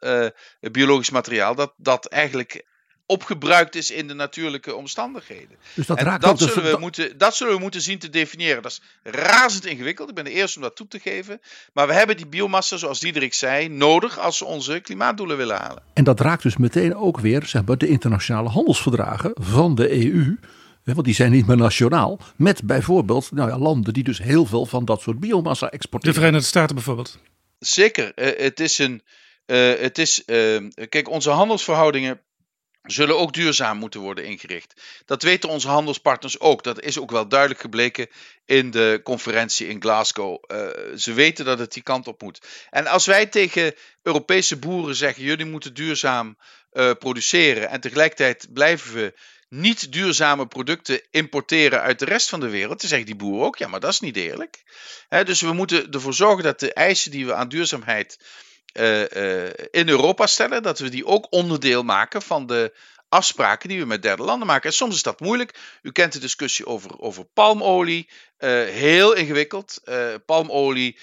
biologisch materiaal dat, dat eigenlijk opgebruikt is in de natuurlijke omstandigheden. Dus dat, raakt dat, zullen we dat... moeten, dat zullen we moeten zien te definiëren. Dat is razend ingewikkeld. Ik ben de eerste om dat toe te geven. Maar we hebben die biomassa, zoals Diederik zei, nodig als we onze klimaatdoelen willen halen. En dat raakt dus meteen ook weer zeg maar, de internationale handelsverdragen van de EU want die zijn niet meer nationaal. Met bijvoorbeeld nou ja, landen die dus heel veel van dat soort biomassa exporteren. De Verenigde Staten bijvoorbeeld. Zeker. Uh, het is een. Uh, het is, uh, kijk, onze handelsverhoudingen zullen ook duurzaam moeten worden ingericht. Dat weten onze handelspartners ook. Dat is ook wel duidelijk gebleken in de conferentie in Glasgow. ze weten dat het die kant op moet. En als wij tegen Europese boeren zeggen: jullie moeten duurzaam produceren en tegelijkertijd blijven we niet duurzame producten importeren uit de rest van de wereld, dan zeggen die boeren ook, ja, maar dat is niet eerlijk. dus we moeten ervoor zorgen dat de eisen die we aan duurzaamheid uh, uh, in Europa stellen, dat we die ook onderdeel maken van de afspraken die we met derde landen maken. En soms is dat moeilijk. U kent de discussie over, over palmolie. Uh, heel ingewikkeld. palmolie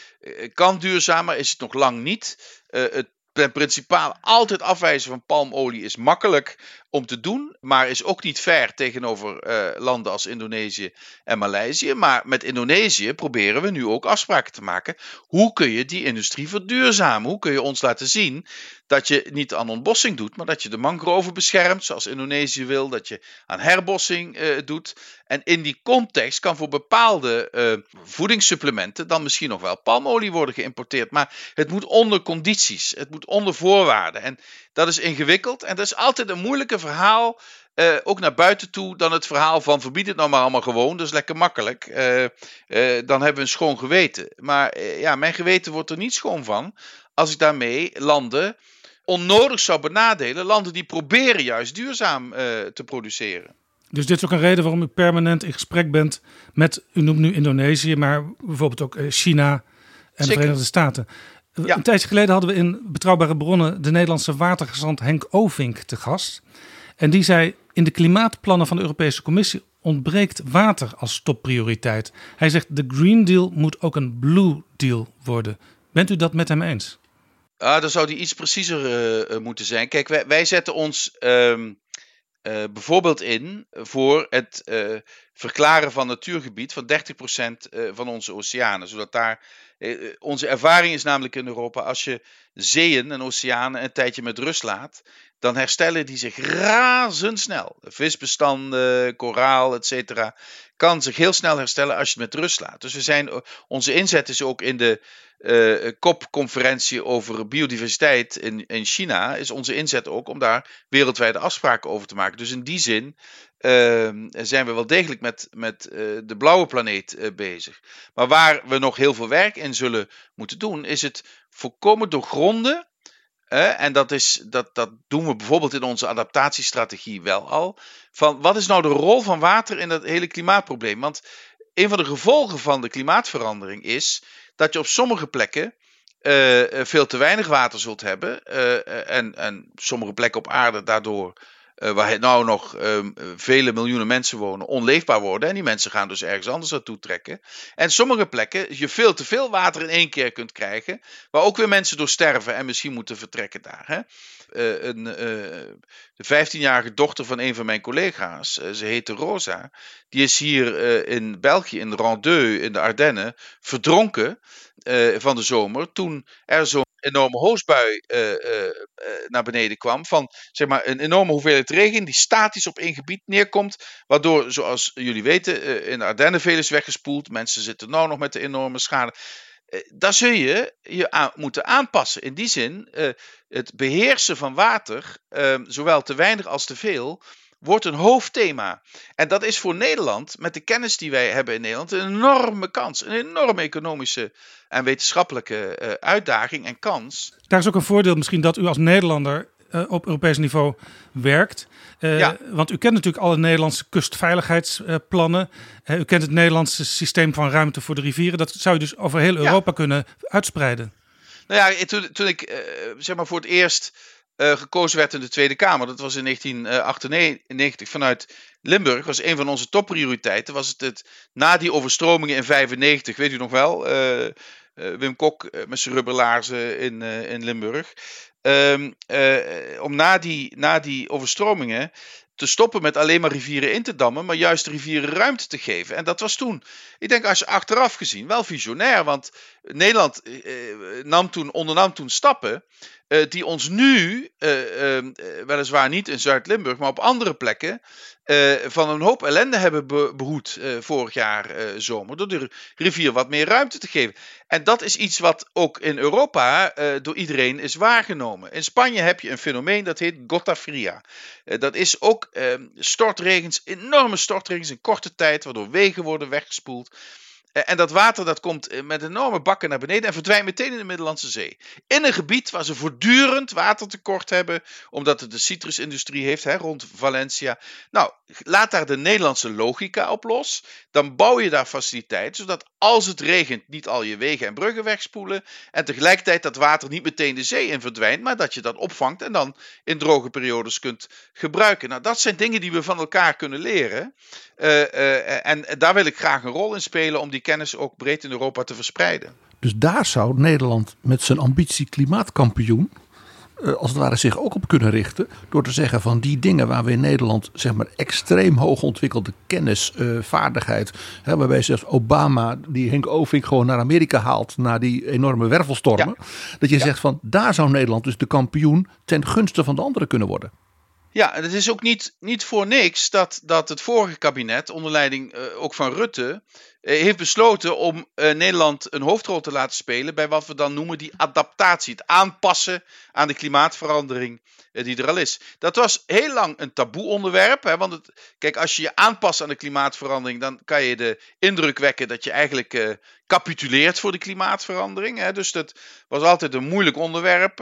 kan duurzaam, maar is het nog lang niet. het principaal altijd afwijzen van palmolie is makkelijk om te doen, maar is ook niet ver tegenover uh, landen als Indonesië en Maleisië. Maar met Indonesië proberen we nu ook afspraken te maken. Hoe kun je die industrie verduurzamen? Hoe kun je ons laten zien dat je niet aan ontbossing doet, maar dat je de mangroven beschermt, zoals Indonesië wil, dat je aan herbossing uh, doet. En in die context kan voor bepaalde uh, voedingssupplementen dan misschien nog wel palmolie worden geïmporteerd. Maar het moet onder condities, het moet onder voorwaarden. En dat is ingewikkeld en dat is altijd een moeilijke verhaal. Uh, ook naar buiten toe dan het verhaal van verbied het nou maar allemaal gewoon. Dat is lekker makkelijk. Uh, uh, dan hebben we een schoon geweten. Maar ja, mijn geweten wordt er niet schoon van als ik daarmee landen onnodig zou benadelen. Landen die proberen juist duurzaam te produceren. Dus dit is ook een reden waarom u permanent in gesprek bent met, u noemt nu Indonesië, maar bijvoorbeeld ook China, de Zeker. Verenigde Staten. Ja. Een tijdje geleden hadden we in Betrouwbare Bronnen de Nederlandse watergezant Henk Ovink te gast. En die zei, in de klimaatplannen van de Europese Commissie ontbreekt water als topprioriteit. Hij zegt, de Green Deal moet ook een Blue Deal worden. Bent u dat met hem eens? Ah, dan zou die iets preciezer eh, eh, moeten zijn. Kijk, wij, wij zetten ons ehm, eh, bijvoorbeeld in voor het eh, verklaren van natuurgebied van 30% eh, van onze oceanen. Zodat daar. onze ervaring is namelijk in Europa, als je zeeën en oceanen een tijdje met rust laat, dan herstellen die zich razendsnel. Visbestanden, koraal, et cetera, kan zich heel snel herstellen als je het met rust laat. Dus we zijn, onze inzet is ook in de eh COP-conferentie over biodiversiteit in, in China, is onze inzet ook om daar wereldwijde afspraken over te maken. Dus in die zin ehm, zijn we wel degelijk met, met eh, de blauwe planeet eh, bezig. Maar waar we nog heel veel werk in zullen moeten doen, is het voorkomen doorgronden. En dat, is, dat, dat doen we bijvoorbeeld in onze adaptatiestrategie wel al. Van wat is nou de rol van water in dat hele klimaatprobleem? Want een van de gevolgen van de klimaatverandering is dat je op sommige plekken eh, eh, veel te weinig water zult hebben. eh, en, en sommige plekken op aarde daardoor, eh, waar nou nog ehm, vele miljoenen mensen wonen, onleefbaar worden. En die mensen gaan dus ergens anders naartoe trekken. En sommige plekken je veel te veel water in één keer kunt krijgen, waar ook weer mensen door sterven en misschien moeten vertrekken daar. Hè? Eh, een, eh, de 15-jarige dochter van een van mijn collega's, ze heette Rosa, die is hier in België, in Randeu, in de Ardennen, verdronken van de zomer. Toen er zo'n enorme hoosbui eh, eh, eh, naar beneden kwam. Van zeg maar, een enorme hoeveelheid regen die statisch op één gebied neerkomt. Waardoor, zoals jullie weten, in de Ardennen veel is weggespoeld. Mensen zitten nou nog met de enorme schade. Daar zul je je aan moeten aanpassen. In die zin, het beheersen van water, eh, zowel te weinig als te veel, wordt een hoofdthema. En dat is voor Nederland, met de kennis die wij hebben in Nederland, een enorme kans. Een enorme economische en wetenschappelijke eh, uitdaging en kans. Daar is ook een voordeel misschien dat u als Nederlander eh, op Europees niveau werkt. Eh, Ja. Want u kent natuurlijk alle Nederlandse kustveiligheidsplannen. U kent het Nederlandse systeem van ruimte voor de rivieren. Dat zou je dus over heel Europa kunnen uitspreiden. Nou ja, toen, toen ik zeg maar voor het eerst eh, gekozen werd in de Tweede Kamer, dat was in 1998 vanuit Limburg, was een van onze topprioriteiten. Was het, het na die overstromingen in 95, weet u nog wel? eh, eh, Wim Kok met zijn rubberlaarzen in, in Limburg. Ehm, eh, om na die, na die overstromingen te stoppen met alleen maar rivieren in te dammen, maar juist de rivieren ruimte te geven. En dat was toen, ik denk als je achteraf gezien, wel visionair, want Nederland eh, nam toen, ondernam toen stappen eh, die ons nu, eh, eh, weliswaar niet in Zuid-Limburg, maar op andere plekken, van een hoop ellende hebben be- behoed eh, vorig jaar zomer. Door de rivier wat meer ruimte te geven. En dat is iets wat ook in Europa door iedereen is waargenomen. In Spanje heb je een fenomeen dat heet gota fria. Dat is ook eh, stortregens, enorme stortregens in korte tijd, waardoor wegen worden weggespoeld. Eh, En dat water dat komt eh, met enorme bakken naar beneden en verdwijnt meteen in de Middellandse Zee. In een gebied waar ze voortdurend watertekort hebben, omdat het de citrusindustrie heeft hè, rond Valencia. Nou, laat daar de Nederlandse logica op los. Dan bouw je daar faciliteiten, zodat als het regent niet al je wegen en bruggen wegspoelen. En tegelijkertijd dat water niet meteen de zee in verdwijnt, maar dat je dat opvangt en dan in droge periodes kunt gebruiken. Nou, dat zijn dingen die we van elkaar kunnen leren. Eh, en daar wil ik graag een rol in spelen om die kennis ook breed in Europa te verspreiden. Dus daar zou Nederland met zijn ambitie klimaatkampioen. eh, als het ware zich ook op kunnen richten. Door te zeggen van die dingen waar we in Nederland zeg maar extreem hoog ontwikkelde kennis, vaardigheid. Hè, waarbij zelfs Obama die Henk Ovink gewoon naar Amerika haalt. Na die enorme wervelstormen. Dat je zegt van daar zou Nederland dus de kampioen ten gunste van de anderen kunnen worden. Ja, het is ook niet, niet voor niks dat, dat het vorige kabinet, onder leiding eh, ook van Rutte, eh, heeft besloten om eh, Nederland een hoofdrol te laten spelen bij wat we dan noemen die adaptatie. Het aanpassen aan de klimaatverandering die er al is. Dat was heel lang een taboe onderwerp. Hè, want het, kijk, als je je aanpast aan de klimaatverandering, dan kan je de indruk wekken dat je eigenlijk capituleert voor de klimaatverandering. Hè. Dus dat was altijd een moeilijk onderwerp.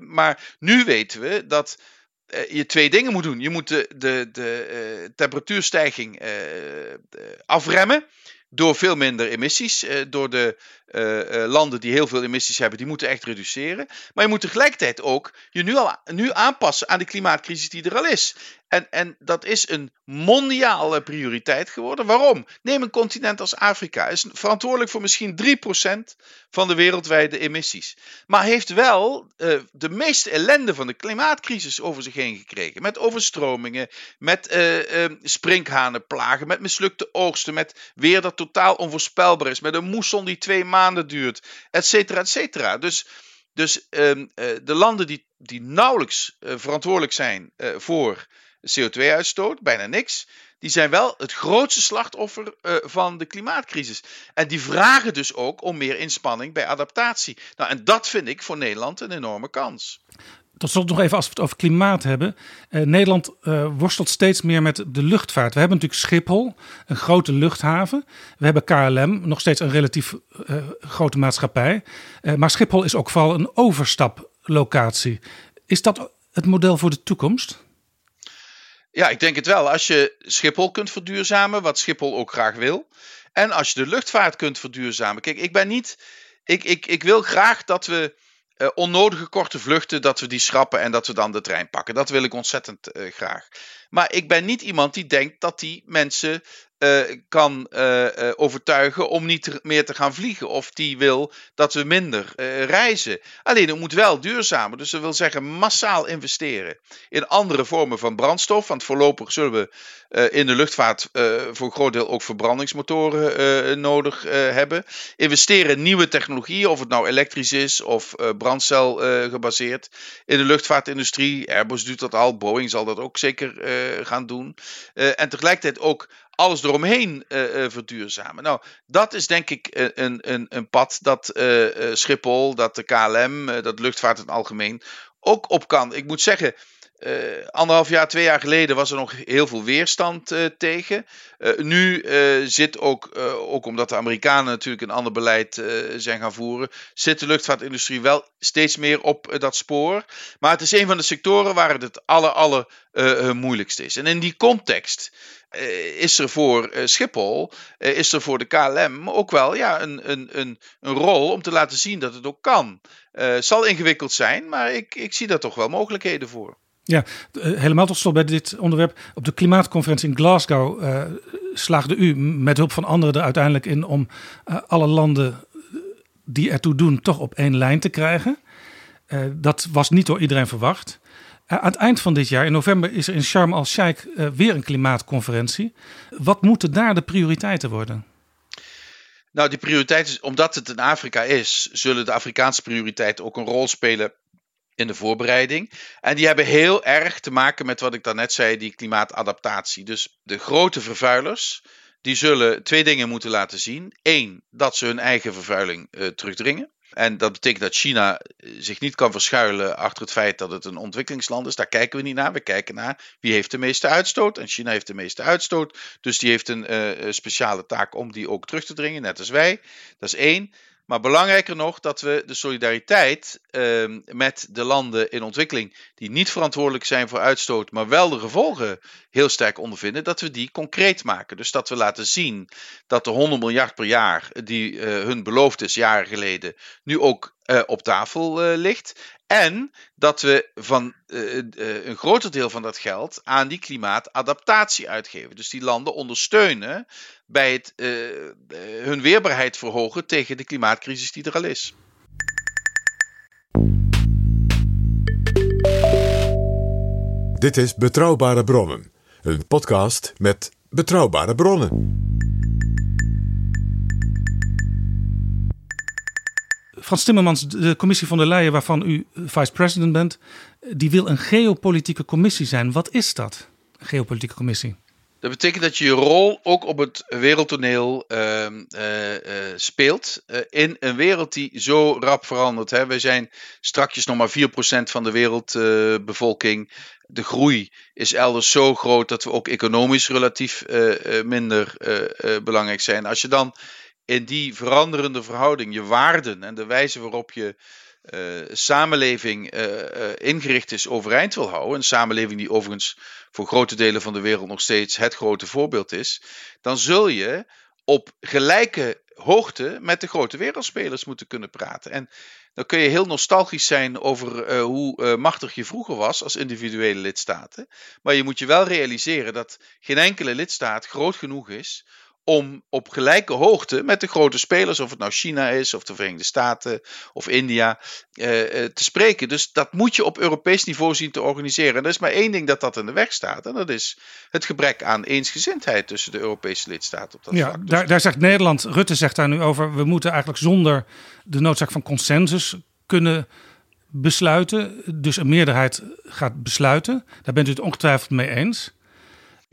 maar nu weten we dat je twee dingen moet doen. Je moet de, de, de eh, temperatuurstijging eh, eh, afremmen door veel minder emissies. Door de landen die heel veel emissies hebben, die moeten echt reduceren. Maar je moet tegelijkertijd ook je nu al nu aanpassen aan de klimaatcrisis die er al is. En, en dat is een mondiale prioriteit geworden. Waarom? Neem een continent als Afrika. Is verantwoordelijk voor misschien 3% van de wereldwijde emissies. Maar heeft wel uh, de meeste ellende van de klimaatcrisis over zich heen gekregen. Met overstromingen, met uh, sprinkhanenplagen, met mislukte oogsten, met weer dat totaal onvoorspelbaar is, met een moesson die twee maanden duurt, et cetera, et cetera. Dus, dus ehm, de landen die, die nauwelijks verantwoordelijk zijn voor CO2-uitstoot, bijna niks. Die zijn wel het grootste slachtoffer uh, van de klimaatcrisis. En die vragen dus ook om meer inspanning bij adaptatie. Nou, en dat vind ik voor Nederland een enorme kans. Tot slot nog even als we het over klimaat hebben. Uh, Nederland uh, worstelt steeds meer met de luchtvaart. We hebben natuurlijk Schiphol, een grote luchthaven. We hebben KLM, nog steeds een relatief grote maatschappij. maar Schiphol is ook vooral een overstaplocatie. Is dat het model voor de toekomst? Ja, ik denk het wel. Als je Schiphol kunt verduurzamen, wat Schiphol ook graag wil. En als je de luchtvaart kunt verduurzamen. Kijk, ik ben niet. Ik, ik, ik wil graag dat we uh, onnodige korte vluchten, dat we die schrappen en dat we dan de trein pakken. Dat wil ik ontzettend uh, graag. Maar ik ben niet iemand die denkt dat die mensen uh, kan uh, overtuigen om niet meer te gaan vliegen. Of die wil dat we minder reizen. Alleen het moet wel duurzamer. Dus dat wil zeggen massaal investeren in andere vormen van brandstof. Want voorlopig zullen we in de luchtvaart voor een groot deel ook verbrandingsmotoren nodig hebben. Investeren in nieuwe technologieën, of het nou elektrisch is of brandcel gebaseerd. In de luchtvaartindustrie, Airbus doet dat al, Boeing zal dat ook zeker gaan doen. en tegelijkertijd ook alles eromheen uh, uh, verduurzamen. Nou, dat is denk ik een, een, een pad dat Schiphol, dat de KLM, dat luchtvaart in het algemeen ook op kan. Ik moet zeggen, anderhalf jaar, twee jaar geleden was er nog heel veel weerstand tegen. nu zit ook, ook omdat de Amerikanen natuurlijk een ander beleid zijn gaan voeren, zit de luchtvaartindustrie wel steeds meer op dat spoor. Maar het is een van de sectoren waar het het aller, aller moeilijkst is. En in die context uh, is er voor uh, Schiphol, uh, is er voor de KLM ook wel ja, een, een, een, een rol om te laten zien dat het ook kan. Het zal ingewikkeld zijn, maar ik, ik zie daar toch wel mogelijkheden voor. Ja, helemaal tot slot bij dit onderwerp. Op de klimaatconferentie in Glasgow slaagde u met hulp van anderen er uiteindelijk in om alle landen die ertoe doen toch op één lijn te krijgen. dat was niet door iedereen verwacht. Aan het eind van dit jaar, in november, is er in Sharm el-Sheikh weer een klimaatconferentie. Wat moeten daar de prioriteiten worden? Nou, die prioriteiten, omdat het in Afrika is, zullen de Afrikaanse prioriteiten ook een rol spelen in de voorbereiding. En die hebben heel erg te maken met wat ik daarnet zei, die klimaatadaptatie. Dus de grote vervuilers, die zullen twee dingen moeten laten zien. Eén, dat ze hun eigen vervuiling uh, terugdringen. En dat betekent dat China eh, zich niet kan verschuilen achter het feit dat het een ontwikkelingsland is. Daar kijken we niet naar. We kijken naar wie heeft de meeste uitstoot. En China heeft de meeste uitstoot. Dus die heeft een uh, speciale taak om die ook terug te dringen, net als wij. Dat is één. Maar belangrijker nog dat we de solidariteit uh, met de landen in ontwikkeling die niet verantwoordelijk zijn voor uitstoot, maar wel de gevolgen heel sterk ondervinden, dat we die concreet maken. Dus dat we laten zien dat de 100 miljard per jaar die uh, hun beloofd is jaren geleden, nu ook uh, op tafel uh, ligt. En dat we van uh, een groter deel van dat geld aan die klimaatadaptatie uitgeven. Dus die landen ondersteunen bij het hun weerbaarheid verhogen tegen de klimaatcrisis die er al is. Dit is Betrouwbare Bronnen, een podcast met betrouwbare bronnen. Frans Timmermans, de commissie van der Leyen, waarvan u vice-president bent, die wil een geopolitieke commissie zijn. Wat is dat, een geopolitieke commissie? Dat betekent dat je je rol ook op het wereldtoneel uh, uh, uh, speelt. Eh, in een wereld die zo rap verandert. Hè. We zijn strakjes nog maar 4% van de wereldbevolking. de groei is elders zo groot dat we ook economisch relatief eh, minder belangrijk zijn. Als je dan in die veranderende verhouding je waarden en de wijze waarop je uh, samenleving uh, uh, ingericht is overeind wil houden, een samenleving die overigens voor grote delen van de wereld nog steeds het grote voorbeeld is, dan zul je op gelijke hoogte met de grote wereldspelers moeten kunnen praten. En dan kun je heel nostalgisch zijn over eh, hoe machtig je vroeger was als individuele lidstaten. Maar je moet je wel realiseren dat geen enkele lidstaat groot genoeg is om op gelijke hoogte met de grote spelers, of het nou China is, of de Verenigde Staten of India, eh, eh, te spreken. Dus dat moet je op Europees niveau zien te organiseren. En er is maar één ding dat dat in de weg staat, en dat is het gebrek aan eensgezindheid tussen de Europese lidstaten op dat ja, vlak. Dus Daar, daar zegt Nederland, Rutte zegt daar nu over, we moeten eigenlijk zonder de noodzaak van consensus kunnen besluiten. Dus een meerderheid gaat besluiten. Daar bent u het ongetwijfeld mee eens.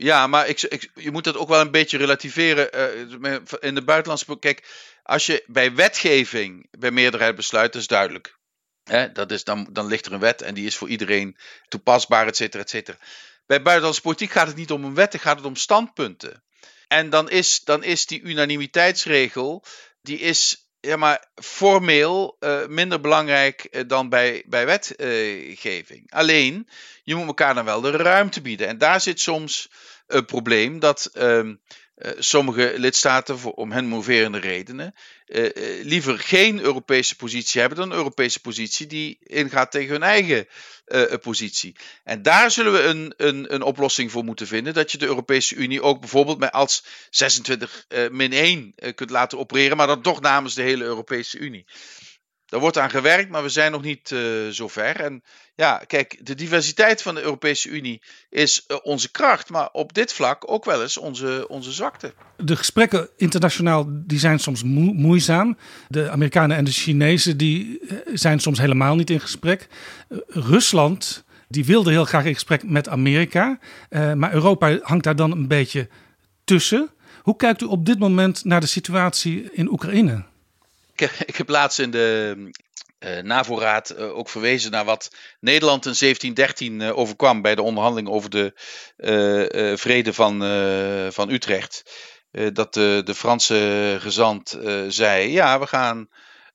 Ja, maar ik, ik, je moet dat ook wel een beetje relativeren. eh, in de buitenlandse. Kijk, als je bij wetgeving bij meerderheid besluit, dat is duidelijk. Hè, dat is, dan, dan ligt er een wet en die is voor iedereen toepasbaar, et cetera, et cetera. Bij buitenlandse politiek gaat het niet om een wet, dan gaat het om standpunten. En dan is, dan is die unanimiteitsregel, die is ja, maar formeel eh, minder belangrijk eh, dan bij, bij wetgeving. Alleen, je moet elkaar dan wel de ruimte bieden. En daar zit soms een probleem dat ehm, eh, sommige lidstaten, om hen moverende redenen, eh, eh, liever geen Europese positie hebben dan een Europese positie die ingaat tegen hun eigen eh, positie. En daar zullen we een, een, een oplossing voor moeten vinden. Dat je de Europese Unie ook bijvoorbeeld met als 26 eh, min 1 eh, kunt laten opereren, maar dan toch namens de hele Europese Unie. Daar wordt aan gewerkt, maar we zijn nog niet eh zover. En ja, kijk, de diversiteit van de Europese Unie is eh, onze kracht, maar op dit vlak ook wel eens onze, onze zwakte. De gesprekken internationaal die zijn soms moe- moeizaam. De Amerikanen en de Chinezen die eh, zijn soms helemaal niet in gesprek. Rusland die wilde heel graag in gesprek met Amerika. maar Europa hangt daar dan een beetje tussen. Hoe kijkt u op dit moment naar de situatie in Oekraïne? Ik, heb- ik heb laatst in de eh, NAVO-raad eh, ook verwezen naar wat Nederland in 1713 eh, overkwam bij de onderhandeling over de eh, eh, vrede van, eh, van Utrecht. Eh, dat de, de Franse gezant eh, zei: Ja, we gaan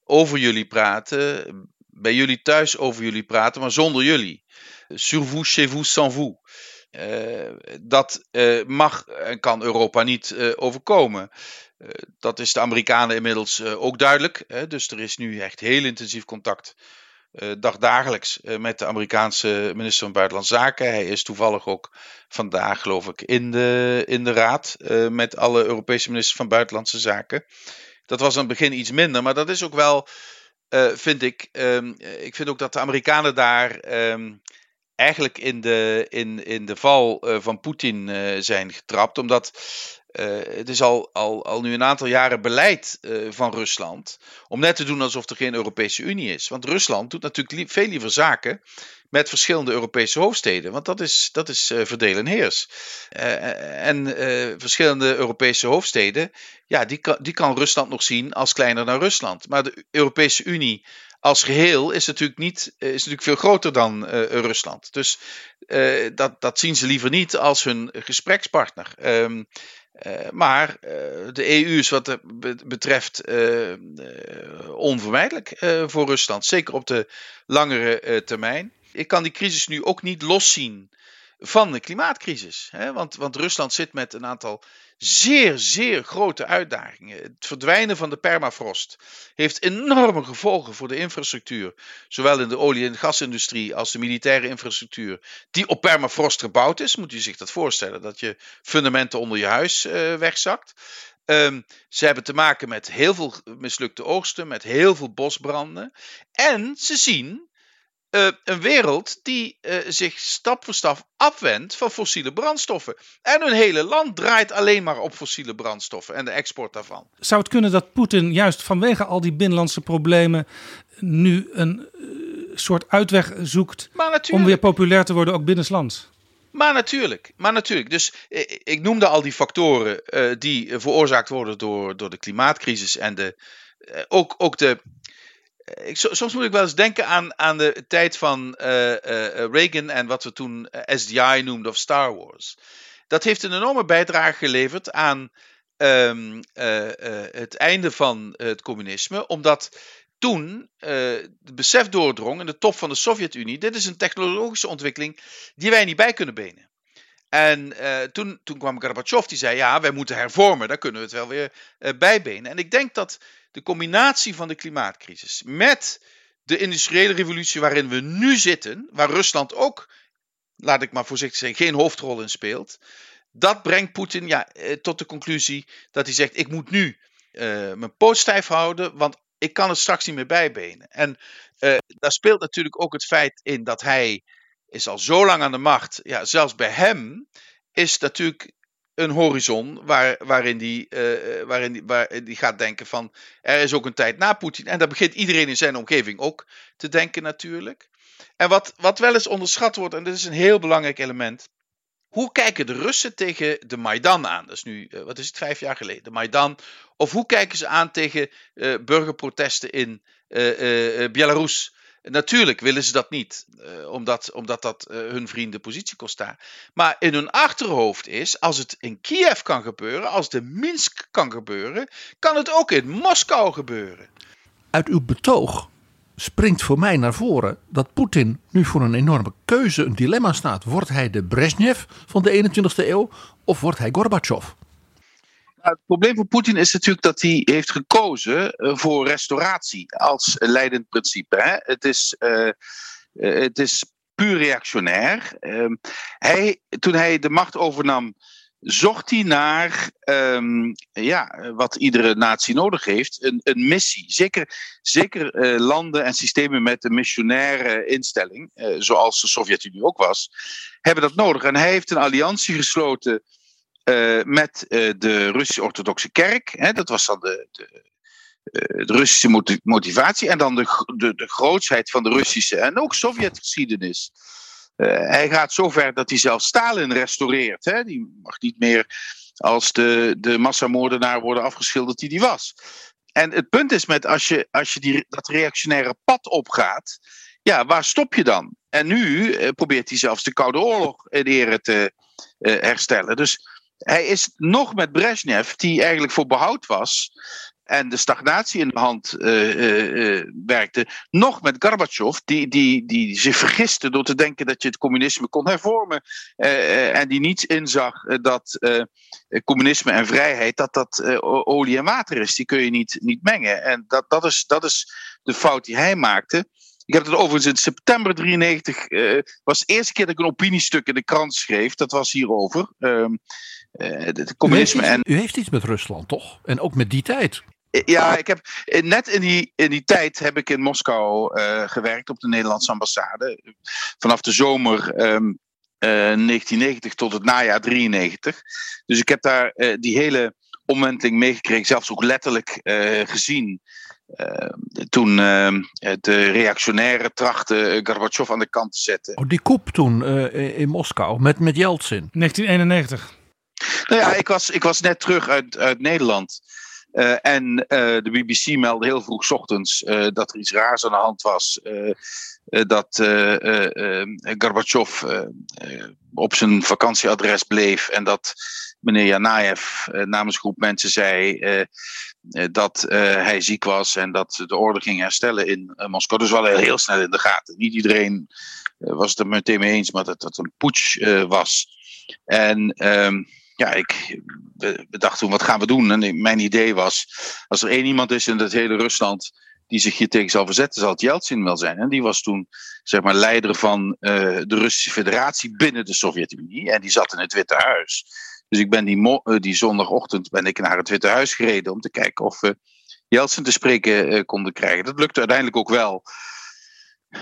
over jullie praten, bij jullie thuis over jullie praten, maar zonder jullie. Sur vous, chez vous, sans vous. Eh, dat eh, mag en kan Europa niet eh, overkomen. Eh, dat is de Amerikanen inmiddels eh, ook duidelijk. Hè? Dus er is nu echt heel intensief contact, eh, dagdagelijks, met de Amerikaanse minister van Buitenlandse Zaken. Hij is toevallig ook vandaag, geloof ik, in de, in de raad met alle Europese ministers van Buitenlandse Zaken. Dat was aan het begin iets minder, maar dat is ook wel, vind ik. ehm, ik vind ook dat de Amerikanen daar. ehm, eigenlijk in de, in, in de val van Poetin zijn getrapt. Omdat het is al, al, al nu een aantal jaren beleid eh, van Rusland. om net te doen alsof er geen Europese Unie is. Want Rusland doet natuurlijk veel liever zaken. met verschillende Europese hoofdsteden. Want dat is, dat is eh, en heers. Eh, en eh, verschillende Europese hoofdsteden. ja, die kan, die kan Rusland nog zien als kleiner dan Rusland. Maar de Europese Unie als geheel is natuurlijk, niet, eh, is natuurlijk veel groter dan eh, Rusland. Dus eh, dat, dat zien ze liever niet als hun gesprekspartner. Ehm, eh, maar eh, de EU is wat dat be- betreft eh, onvermijdelijk voor Rusland. Zeker op de langere termijn. Ik kan die crisis nu ook niet loszien van de klimaatcrisis. Hè? Want, want Rusland zit met een aantal zeer, zeer grote uitdagingen. Het verdwijnen van de permafrost heeft enorme gevolgen voor de infrastructuur. Zowel in de olie- en gasindustrie als de militaire infrastructuur. Die op permafrost gebouwd is. Moet u zich dat voorstellen. Dat je fundamenten onder je huis eh, wegzakt. Ehm, ze hebben te maken met heel veel mislukte oogsten. Met heel veel bosbranden. En ze zien eh, een wereld die eh, zich stap voor stap afwendt van fossiele brandstoffen. En hun hele land draait alleen maar op fossiele brandstoffen en de export daarvan. Zou het kunnen dat Poetin juist vanwege al die binnenlandse problemen nu een eh, soort uitweg zoekt om weer populair te worden ook binnenlands? Maar natuurlijk, maar natuurlijk. Dus ik noemde al die factoren die veroorzaakt worden door, door de klimaatcrisis en de, ook, ook de. Ik, so- soms moet ik wel eens denken aan, aan de tijd van eh, eh, eh, Reagan en wat we toen SDI noemden of Star Wars. Dat heeft een enorme bijdrage geleverd aan ehm, eh, eh, het einde van het communisme, omdat toen het besef doordrong in de top van de Sovjet-Unie: dit is een technologische ontwikkeling die wij niet bij kunnen benen. En toen, toen kwam Gorbachev, die zei: Ja, wij moeten hervormen, daar kunnen we het wel weer uh, bijbenen. En ik denk dat de combinatie van de klimaatcrisis met de industriële revolutie waarin we nu zitten, waar Rusland ook, laat ik maar voorzichtig zeggen, geen hoofdrol in speelt, dat brengt Poetin ja, uh, tot de conclusie dat hij zegt: Ik moet nu mijn poot stijf houden, want ik kan het straks niet meer bijbenen. En daar speelt natuurlijk ook het feit in dat hij is al zo lang aan de macht. Ja, zelfs bij hem is natuurlijk een horizon waar, waarin, die, uh, waarin, die, waar die gaat denken van er is ook een tijd na Poetin. En daar begint iedereen in zijn omgeving ook te denken natuurlijk. En wat, wat wel eens onderschat wordt, en dit is een heel belangrijk element. Hoe kijken de Russen tegen de Maidan aan? Dat is nu, uh, wat is het, vijf jaar geleden, de Maidan. Of hoe kijken ze aan tegen burgerprotesten in Belarus? Natuurlijk willen ze dat niet, uh, omdat, omdat dat uh, hun vrienden positie kost daar. Maar in hun achterhoofd is, als het in Kiev kan gebeuren, als in Minsk kan gebeuren, kan het ook in Moskou gebeuren. Uit uw betoog springt voor mij naar voren dat Poetin nu voor een enorme keuze, een dilemma staat. Wordt hij de Brezhnev van de 21ste eeuw of wordt hij Gorbachev? Het probleem voor Poetin is natuurlijk dat hij heeft gekozen eh, voor restauratie als leidend principe. Hè? Het, is, uh, het is puur reactionair. Uh, hij, toen hij de macht overnam, zocht hij naar um, ja, wat iedere natie nodig heeft: een, een missie. Zeker, zeker landen en systemen met een missionaire instelling, zoals de Sovjet-Unie ook was, hebben dat nodig. En hij heeft een alliantie gesloten uh, met uh, de Russische Orthodoxe Kerk. Hè, dat was dan de, de, uh, de Russische motivatie. En dan de, de, de grootsheid van de Russische en ook Sovjetgeschiedenis. hij gaat zover dat hij zelfs Stalin restaureert. Hè. Die mag niet meer als de, de massamoordenaar worden afgeschilderd die die was. En het punt is met als je, als je die, dat reactionaire pad opgaat, ja, waar stop je dan? En nu probeert hij zelfs de Koude Oorlog in ere te herstellen. Dus hij is nog met Brezhnev, die eigenlijk voor behoud was en de stagnatie in de hand uh, uh, uh, werkte, nog met Gorbachev, die, die, die zich vergiste door te denken dat je het communisme kon hervormen en die niet inzag dat communisme en vrijheid, dat dat olie en water is. Die kun je niet, niet mengen. En dat, dat, is, dat is de fout die hij maakte. Ik heb het overigens in september 93, uh, was de eerste keer dat ik een opiniestuk in de krant schreef. Dat was hierover. Uh, het communisme u heeft, en. U heeft iets met Rusland, toch? En ook met die tijd. Ja, ik heb net in die, in die tijd heb ik in Moskou uh, gewerkt op de Nederlandse ambassade. Vanaf de zomer um, 1990 tot het najaar 93. Dus ik heb daar die hele omwenteling meegekregen, zelfs ook letterlijk gezien. Uh, toen uh, de reactionaire trachten Gorbachev aan de kant te zetten. Oh, die koep toen uh, in Moskou met, met Yeltsin. 1991. Nou ja, ik was, ik was net terug uit, uit Nederland. en de BBC meldde heel vroeg ochtends dat er iets raars aan de hand was. dat Gorbachev op zijn vakantieadres bleef en dat meneer Janaev namens een groep mensen zei dat hij ziek was en dat de orde ging herstellen in Moskou. Dus wel heel, snel in de gaten. Niet iedereen was het er meteen mee eens, maar dat het een putsch was. En um, ja, ik bedacht toen, wat gaan we doen? En mijn idee was, als er één iemand is in het hele Rusland die zich hier tegen zal verzetten, zal het Yeltsin wel zijn. En die was toen, zeg maar, leider van de Russische Federatie binnen de Sovjet-Unie. En die zat in het Witte Huis. Dus ik ben die, die zondagochtend ben ik naar het Witte Huis gereden om te kijken of we Jeltsin te spreken uh, konden krijgen. Dat lukte uiteindelijk ook wel.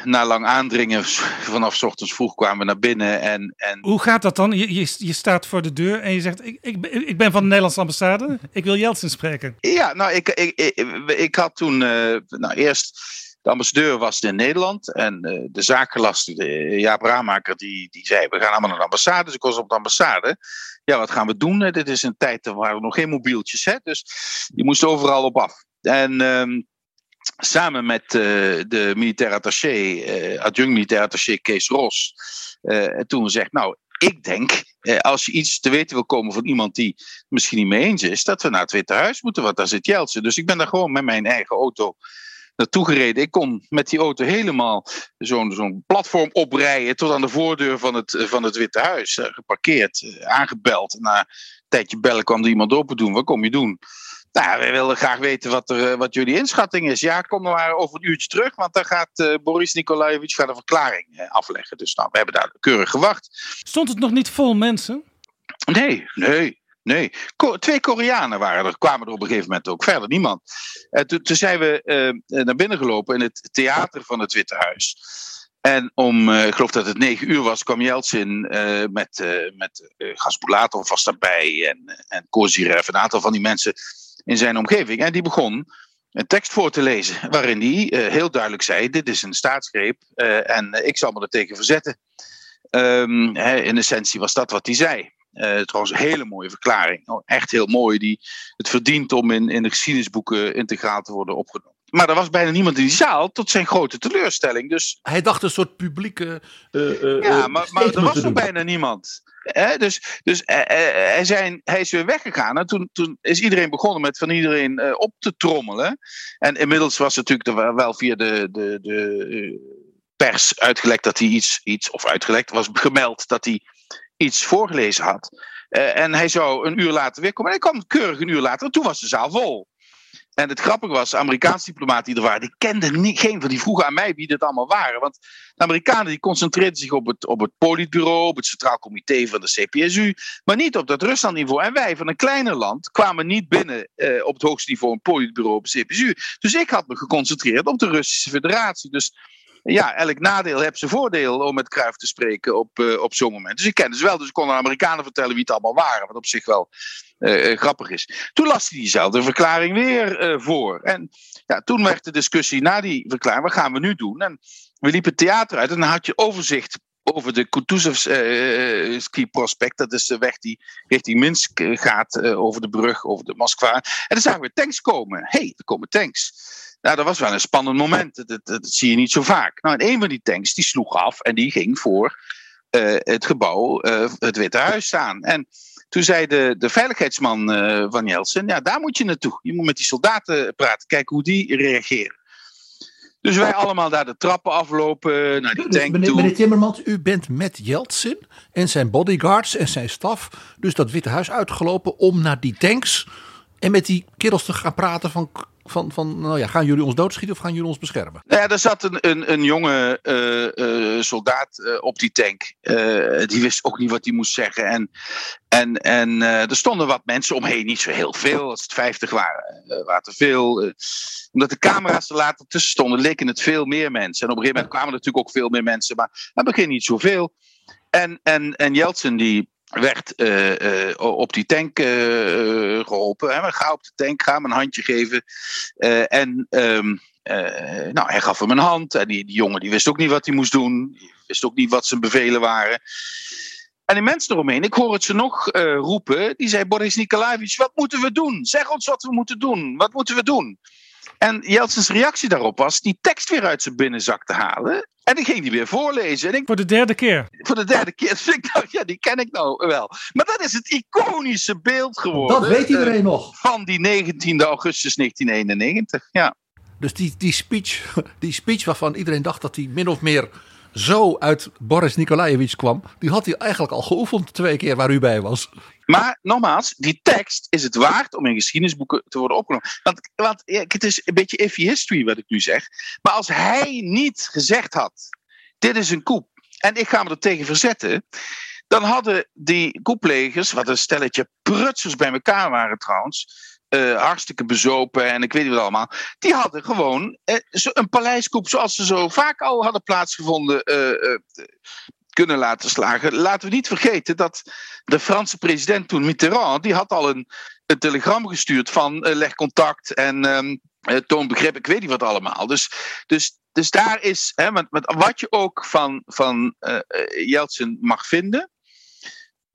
Na lang aandringen, vanaf ochtends vroeg kwamen we naar binnen. En, en... Hoe gaat dat dan? Je, je, je staat voor de deur en je zegt: ik, ik, ik ben van de Nederlandse ambassade, ik wil Jeltsin spreken. Ja, nou, ik, ik, ik, ik had toen uh, nou, eerst de ambassadeur was in Nederland en uh, de zakenlaster, de, Jaap Raamaker, die, die zei: We gaan allemaal naar de ambassade. Dus ik was op de ambassade. Ja, wat gaan we doen? Dit is een tijd waar we nog geen mobieltjes, hè? dus je moest overal op af. En um, samen met uh, de militair attaché, uh, adjunct militair attaché Kees Ros, toen zegt: Nou, ik denk, als je iets te weten wil komen van iemand die misschien niet mee eens is, dat we naar het Witte Huis moeten, want daar zit Jeltsin. Dus ik ben daar gewoon met mijn eigen auto naartoe gereden. Ik kon met die auto helemaal zo'n zo'n platform oprijden tot aan de voordeur van het, van het Witte Huis. geparkeerd, aangebeld. Na een tijdje bellen kwam er iemand open doen. Wat kom je doen? Nou, wij willen graag weten wat, er, wat jullie inschatting is. Ja, kom dan maar over een uurtje terug, want dan gaat Boris Nikolaevich gaat een verklaring afleggen. Dus nou, we hebben daar keurig gewacht. Stond het nog niet vol mensen? Nee, nee. Nee, twee Koreanen waren er, kwamen er op een gegeven moment ook. Verder niemand. Uh, toen, toen, zijn we uh, naar binnen gelopen in het theater van het Witte Huis. En om, uh, ik geloof dat het negen uur was, kwam Jeltsin met, met Gaspulatov was daarbij en, en Kozirev, een aantal van die mensen in zijn omgeving. En die begon een tekst voor te lezen waarin hij heel duidelijk zei, dit is een staatsgreep en ik zal me er tegen verzetten. Um, in essentie was dat wat hij zei. Uh, trouwens, een hele mooie verklaring. Oh, echt heel mooi. Die het verdient om in, in de geschiedenisboeken integraal te worden opgenomen. Maar er was bijna niemand in die zaal, tot zijn grote teleurstelling. Dus... Hij dacht een soort publieke. Uh, ja, maar, maar er was nog bijna niemand. dus dus hij, zijn, hij is weer weggegaan. En toen, toen is iedereen begonnen met van iedereen op te trommelen. En inmiddels was het natuurlijk wel via de, de, de pers uitgelekt dat hij iets, iets, of uitgelekt was gemeld dat hij iets voorgelezen had. En hij zou een uur later weer komen. En hij kwam keurig een uur later. En toen was de zaal vol. En het grappige was, Amerikaanse diplomaten die er waren, die kenden niet, geen van die vroegen aan mij wie dit allemaal waren. Want de Amerikanen die concentreerden zich op het, op het politbureau, op het Centraal Comité van de CPSU, maar niet op dat Ruslandniveau. En wij van een kleiner land kwamen niet binnen eh, op het hoogste niveau een politbureau op de CPSU. Dus ik had me geconcentreerd op de Russische Federatie. Dus ja, elk nadeel heeft zijn voordeel om met Kruif te spreken op, uh, op zo'n moment. Dus ik kende ze wel, dus ik kon de Amerikanen vertellen wie het allemaal waren. Wat op zich wel uh, grappig is. Toen las hij diezelfde verklaring weer voor. En ja, toen werd de discussie na die verklaring, wat gaan we nu doen? En we liepen het theater uit en dan had je overzicht over de Kutuzovski uh, prospect. Dat is de weg die richting Minsk gaat, over de brug, over de Moskva. En dan zagen we tanks komen. Hé, hey, er komen tanks. Nou, dat was wel een spannend moment. Dat, dat, zie je niet zo vaak. Nou, en een van die tanks die sloeg af en die ging voor het gebouw, het Witte Huis staan. En toen zei de, de veiligheidsman van Jeltsin, ja, daar moet je naartoe. Je moet met die soldaten praten, kijken hoe die reageren. Dus wij allemaal daar de trappen aflopen, naar die tank meneer, toe. Meneer Timmermans, u bent met Jeltsin en zijn bodyguards en zijn staf dus dat Witte Huis uitgelopen om naar die tanks en met die kerels te gaan praten van van, van nou ja, gaan jullie ons doodschieten of gaan jullie ons beschermen? Nou ja, er zat een, een, een jonge uh, uh, soldaat uh, op die tank. die wist ook niet wat hij moest zeggen. En, en, en er stonden wat mensen omheen, niet zo heel veel. Als het 50 waren, waren te veel. omdat de camera's er later tussen stonden, leken het veel meer mensen. En op een gegeven moment kwamen er natuurlijk ook veel meer mensen, maar aan het begin niet zoveel. En, en, en Jeltsin die werd uh, uh, op die tank uh, geholpen. Hè. Ga op de tank, ga hem een handje geven. en um, nou, hij gaf hem een hand. En die, die jongen die wist ook niet wat hij moest doen. Wist ook niet wat zijn bevelen waren. En die mensen eromheen, ik hoor het ze nog roepen. Die zei, Boris Nikolaevich, wat moeten we doen? Zeg ons wat we moeten doen. Wat moeten we doen? En Jeltsins reactie daarop was die tekst weer uit zijn binnenzak te halen. En die ging die weer voorlezen. En ik, voor de derde keer. Voor de derde keer. [LAUGHS] Dus ik dacht, ja, die ken ik nou wel. Maar dat is het iconische beeld geworden. Dat weet iedereen uh, nog. Van die 19 augustus 1991. Ja. Dus die, die, speech, [LAUGHS] die speech waarvan iedereen dacht dat hij min of meer zo uit Boris Nikolaevich kwam, die had hij eigenlijk al geoefend twee keer waar u bij was. Maar nogmaals, die tekst is het waard om in geschiedenisboeken te worden opgenomen. Want, want het is een beetje iffy history wat ik nu zeg. Maar als hij niet gezegd had, dit is een koep en ik ga me er tegen verzetten. Dan hadden die koeplegers, wat een stelletje prutsers bij elkaar waren trouwens, uh, hartstikke bezopen en ik weet niet wat allemaal. Die hadden gewoon uh, een paleiskoep zoals ze zo vaak al hadden plaatsgevonden uh, kunnen laten slagen. Laten we niet vergeten dat de Franse president toen Mitterrand, die had al een, een telegram gestuurd van leg contact en um, toon begrip, ik weet niet wat allemaal. Dus, dus, dus daar is, hè, wat je ook van, van Jeltsin mag vinden,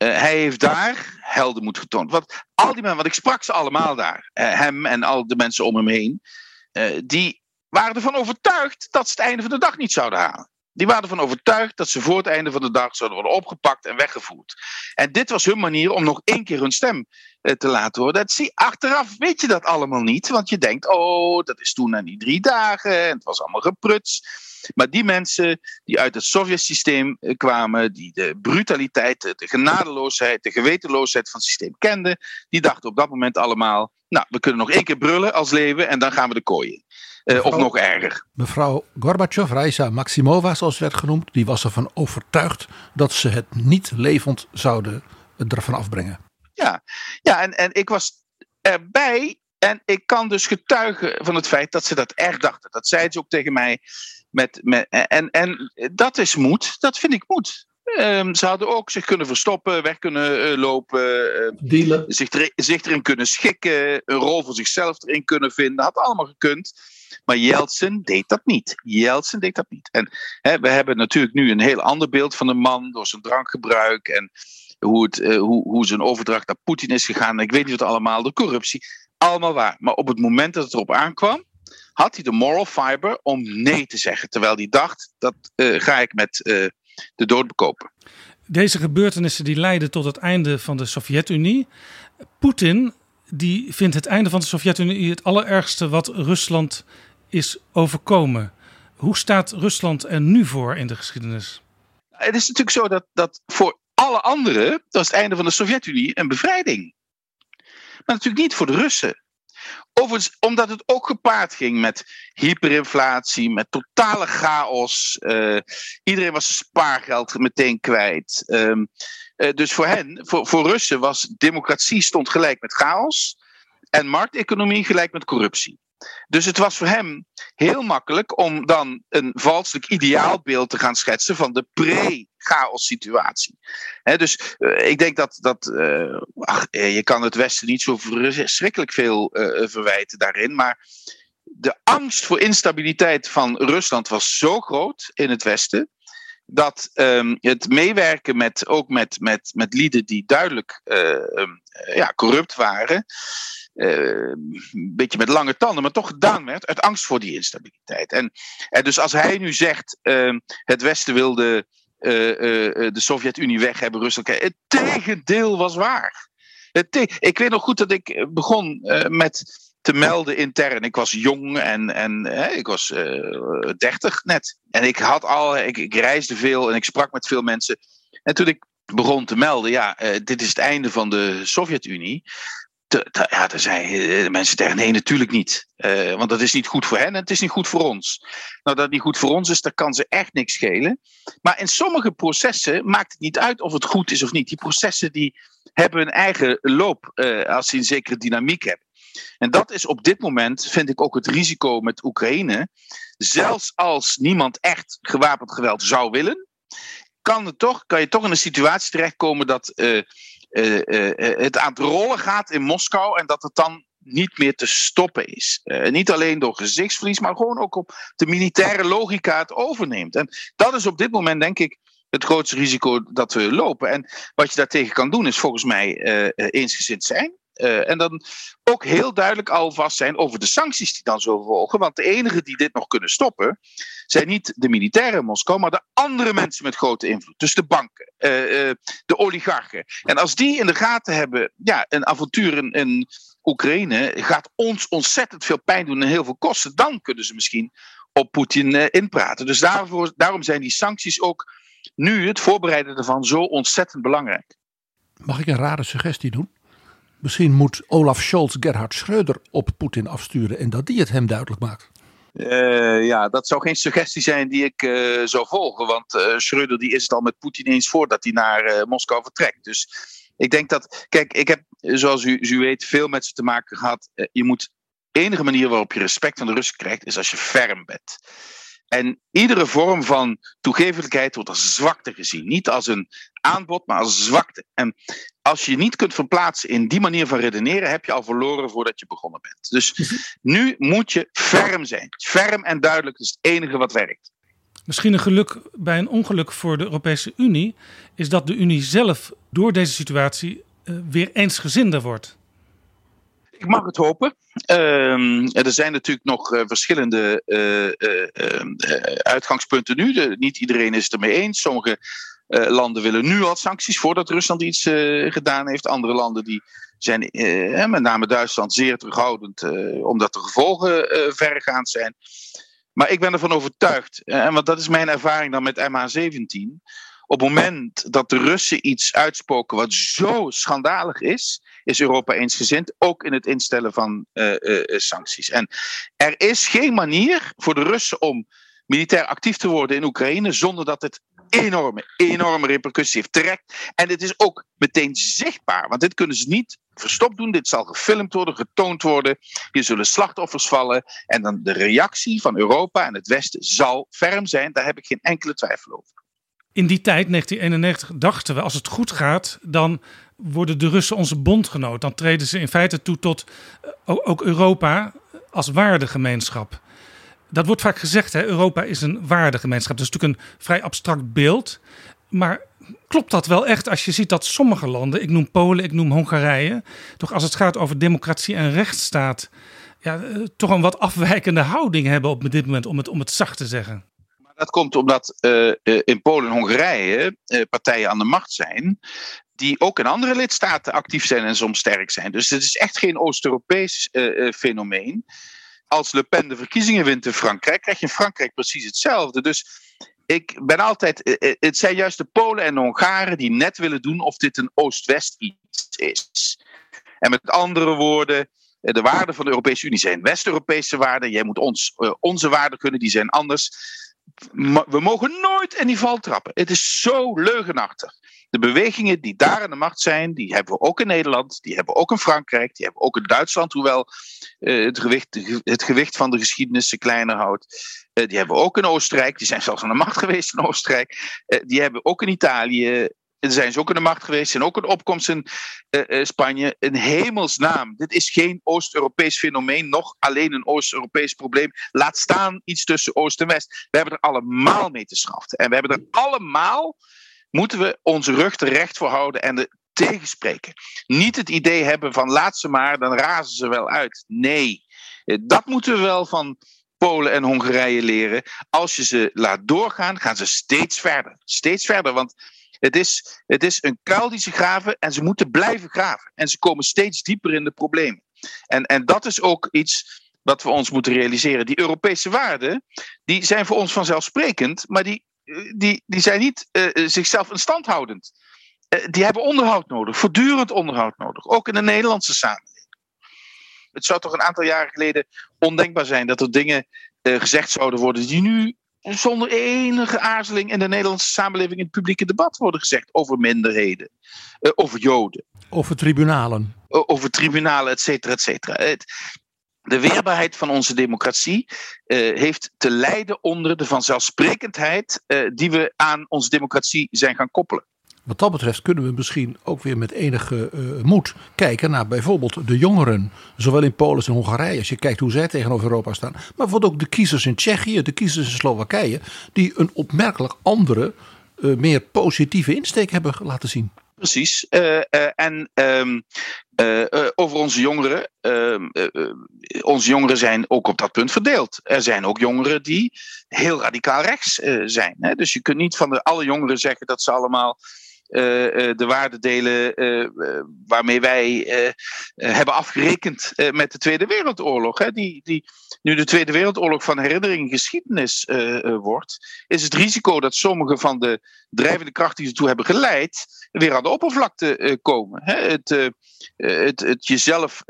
uh, hij heeft daar heldenmoed getoond. Want al die mensen, want ik sprak ze allemaal daar, uh, hem en al de mensen om hem heen, uh, die waren ervan overtuigd dat ze het einde van de dag niet zouden halen. Die waren ervan overtuigd dat ze voor het einde van de dag zouden worden opgepakt en weggevoerd. En dit was hun manier om nog één keer hun stem eh, te laten horen. Dat zie, achteraf weet je dat allemaal niet, want je denkt, oh, dat is toen na die drie dagen en het was allemaal gepruts. Maar die mensen die uit het Sovjet-systeem eh, kwamen, die de brutaliteit, de genadeloosheid, de gewetenloosheid van het systeem kenden, die dachten op dat moment allemaal, nou, we kunnen nog één keer brullen als leven en dan gaan we de kooien. Uh, of nog erger. Mevrouw Gorbachev, Raisa Maximova zoals werd genoemd, die was ervan overtuigd dat ze het niet levend zouden ervan afbrengen. Ja, ja en, en ik was erbij en ik kan dus getuigen van het feit dat ze dat echt dachten. Dat zeiden ze ook tegen mij. Met, met, en, en dat is moed, dat vind ik moed. Um, ze hadden ook zich kunnen verstoppen, weg kunnen uh, lopen, uh, zich, er, zich erin kunnen schikken, een rol voor zichzelf erin kunnen vinden. Had allemaal gekund. Maar Jeltsin deed dat niet. Jeltsin deed dat niet. En hè, we hebben natuurlijk nu een heel ander beeld van de man door zijn drankgebruik en hoe, het, uh, hoe, hoe zijn overdracht naar Poetin is gegaan. Ik weet niet wat allemaal, de corruptie. Allemaal waar. Maar op het moment dat het erop aankwam, had hij de moral fiber om nee te zeggen. Terwijl hij dacht, dat uh, ga ik met uh, de dood bekopen. Deze gebeurtenissen die leiden tot het einde van de Sovjet-Unie. Poetin die vindt het einde van de Sovjet-Unie het allerergste wat Rusland is overkomen. Hoe staat Rusland er nu voor in de geschiedenis? Het is natuurlijk zo dat, dat voor alle anderen was het einde van de Sovjet-Unie een bevrijding. Maar natuurlijk niet voor de Russen. Overigens, omdat het ook gepaard ging met hyperinflatie, met totale chaos. Uh, iedereen was zijn spaargeld meteen kwijt. Um, uh, dus voor hen, voor, voor Russen, was democratie stond gelijk met chaos. En markteconomie gelijk met corruptie. Dus het was voor hem heel makkelijk om dan een valselijk ideaalbeeld te gaan schetsen van de pre-chaos situatie. dus uh, ik denk dat, dat uh, ach, je kan het Westen niet zo verschrikkelijk veel uh, verwijten daarin, maar de angst voor instabiliteit van Rusland was zo groot in het Westen dat um, het meewerken met, ook met, met, met lieden die duidelijk uh, ja, corrupt waren, een beetje met lange tanden, maar toch gedaan werd uit angst voor die instabiliteit. En, en dus als hij nu zegt, uh, het Westen wilde de Sovjet-Unie weg hebben, Rusland, het tegendeel was waar. Ik weet nog goed dat ik begon met te melden intern. Ik was jong en, en hè, ik was 30 net. En ik had al, ik, reisde veel en ik sprak met veel mensen. En toen ik begon te melden, ja, dit is het einde van de Sovjet-Unie. Ja, daar zeiden mensen tegen nee, natuurlijk niet. Uh, want dat is niet goed voor hen en het is niet goed voor ons. Nou, dat het niet goed voor ons is, daar kan ze echt niks schelen. Maar in sommige processen maakt het niet uit of het goed is of niet. Die processen die hebben een eigen loop uh, als ze een zekere dynamiek hebben. En dat is op dit moment, vind ik ook het risico met Oekraïne. Zelfs als niemand echt gewapend geweld zou willen, kan, het toch, kan je toch in een situatie terechtkomen dat het aan het rollen gaat in Moskou en dat het dan niet meer te stoppen is. niet alleen door gezichtsverlies, maar gewoon ook op de militaire logica het overneemt. En dat is op dit moment, denk ik, het grootste risico dat we lopen. En wat je daartegen kan doen, is volgens mij eensgezind zijn. Uh, en dan ook heel duidelijk alvast zijn over de sancties die dan zullen volgen. Want de enigen die dit nog kunnen stoppen, zijn niet de militairen in Moskou, maar de andere mensen met grote invloed. Dus de banken, uh, uh, de oligarchen. En als die in de gaten hebben, ja, een avontuur in, in Oekraïne gaat ons ontzettend veel pijn doen en heel veel kosten. Dan kunnen ze misschien op Poetin inpraten. Dus daarvoor, daarom zijn die sancties ook nu, het voorbereiden ervan, zo ontzettend belangrijk. Mag ik een rare suggestie doen? Misschien moet Olaf Scholz Gerhard Schreuder op Poetin afsturen en dat die het hem duidelijk maakt. Uh, ja, dat zou geen suggestie zijn die ik uh, zou volgen. Want uh, Schreuder die is het al met Poetin eens voordat hij naar Moskou vertrekt. Dus ik denk dat. Kijk, ik heb, zoals u, u weet, veel met ze te maken gehad. je moet. De enige manier waarop je respect van de Russen krijgt, is als je ferm bent. En iedere vorm van toegevelijkheid wordt als zwakte gezien. Niet als een aanbod, maar als zwakte. En als je niet kunt verplaatsen in die manier van redeneren, heb je al verloren voordat je begonnen bent. Dus nu moet je ferm zijn. Ferm en duidelijk is het enige wat werkt. Misschien een geluk bij een ongeluk voor de Europese Unie is dat de Unie zelf door deze situatie uh, weer eensgezinder wordt. Ik mag het hopen. Ehm, er zijn natuurlijk nog uh, verschillende uh, uitgangspunten nu. Niet iedereen is het ermee eens. Sommige landen willen nu al sancties voordat Rusland iets gedaan heeft. Andere landen die zijn, met name Duitsland, zeer terughoudend, omdat de gevolgen verregaand zijn. Maar ik ben ervan overtuigd, en want dat is mijn ervaring dan met MH17 op het moment dat de Russen iets uitspoken wat zo schandalig is, is Europa eensgezind, ook in het instellen van uh, uh, sancties. En er is geen manier voor de Russen om militair actief te worden in Oekraïne zonder dat het enorme, enorme repercussies heeft. Terecht. En het is ook meteen zichtbaar, want dit kunnen ze niet verstopt doen. Dit zal gefilmd worden, getoond worden. Hier zullen slachtoffers vallen. En dan de reactie van Europa en het Westen zal ferm zijn. Daar heb ik geen enkele twijfel over. In die tijd, 1991, dachten we als het goed gaat, dan worden de Russen onze bondgenoot. Dan treden ze in feite toe tot eh, ook Europa als waardegemeenschap. Dat wordt vaak gezegd, hè? Europa is een waardegemeenschap. Dat is natuurlijk een vrij abstract beeld. Maar klopt dat wel echt als je ziet dat sommige landen, ik noem Polen, ik noem Hongarije, toch als het gaat over democratie en rechtsstaat, ja, eh, toch een wat afwijkende houding hebben op dit moment, om het, om het zacht te zeggen? Dat komt omdat uh, in Polen en Hongarije uh, partijen aan de macht zijn. Die ook in andere lidstaten actief zijn en soms sterk zijn. Dus het is echt geen Oost-Europees fenomeen. Als Le Pen de verkiezingen wint in Frankrijk, krijg je in Frankrijk precies hetzelfde. Dus ik ben altijd. Het zijn juist de Polen en de Hongaren die net willen doen of dit een Oost-West iets is. En met andere woorden, de waarden van de Europese Unie zijn West-Europese waarden. Jij moet ons, onze waarden kunnen, die zijn anders we mogen nooit in die val trappen. Het is zo leugenachtig. De bewegingen die daar aan de macht zijn, die hebben we ook in Nederland, die hebben we ook in Frankrijk, die hebben we ook in Duitsland, hoewel uh, het, gewicht, het gewicht van de geschiedenis ze kleiner houdt. Uh, die hebben we ook in Oostenrijk, die zijn zelfs aan de macht geweest in Oostenrijk. Uh, die hebben we ook in Italië, zijn ze ook in de macht geweest, zijn ook een opkomst in uh, Spanje. In hemelsnaam, dit is geen Oost-Europees fenomeen, nog alleen een Oost-Europees probleem. Laat staan iets tussen Oost en West. We hebben er allemaal mee te schaften. En we hebben er allemaal, moeten we onze rug terecht voor houden en de tegenspreken. Niet het idee hebben van laat ze maar, dan razen ze wel uit. Nee, eh, dat moeten we wel van Polen en Hongarije leren. Als je ze laat doorgaan, gaan ze steeds verder. Steeds verder, want het is, het is een kuil die ze graven en ze moeten blijven graven. En ze komen steeds dieper in de problemen. En, en dat is ook iets wat we ons moeten realiseren. Die Europese waarden, die zijn voor ons vanzelfsprekend, maar die, die, die zijn niet uh, zichzelf in stand houdend. Die hebben onderhoud nodig, voortdurend onderhoud nodig, ook in de Nederlandse samenleving. Het zou toch een aantal jaren geleden ondenkbaar zijn dat er dingen gezegd zouden worden die nu zonder enige aarzeling in de Nederlandse samenleving in het publieke debat worden gezegd over minderheden, uh, over Joden. Over tribunalen. Over tribunalen, et cetera, et cetera. de weerbaarheid van onze democratie uh, heeft te lijden onder de vanzelfsprekendheid die we aan onze democratie zijn gaan koppelen. Wat dat betreft kunnen we misschien ook weer met enige uh, moed kijken naar bijvoorbeeld de jongeren. Zowel in Polen als in Hongarije, als je kijkt hoe zij tegenover Europa staan. Maar bijvoorbeeld ook de kiezers in Tsjechië, de kiezers in Slowakije. Die een opmerkelijk andere, uh, meer positieve insteek hebben laten zien. Precies. Uh, en um, over onze jongeren. Ehm, onze jongeren zijn ook op dat punt verdeeld. Er zijn ook jongeren die heel radicaal rechts zijn. Hè? Dus je kunt niet van de, alle jongeren zeggen dat ze allemaal de waarden delen uh, waarmee wij hebben afgerekend met de Tweede Wereldoorlog. Hè? Die, die, nu de Tweede Wereldoorlog van herinnering geschiedenis wordt, is het risico dat sommige van de drijvende krachten die ertoe hebben geleid, weer aan de oppervlakte komen. Hè? Het, het, het jezelf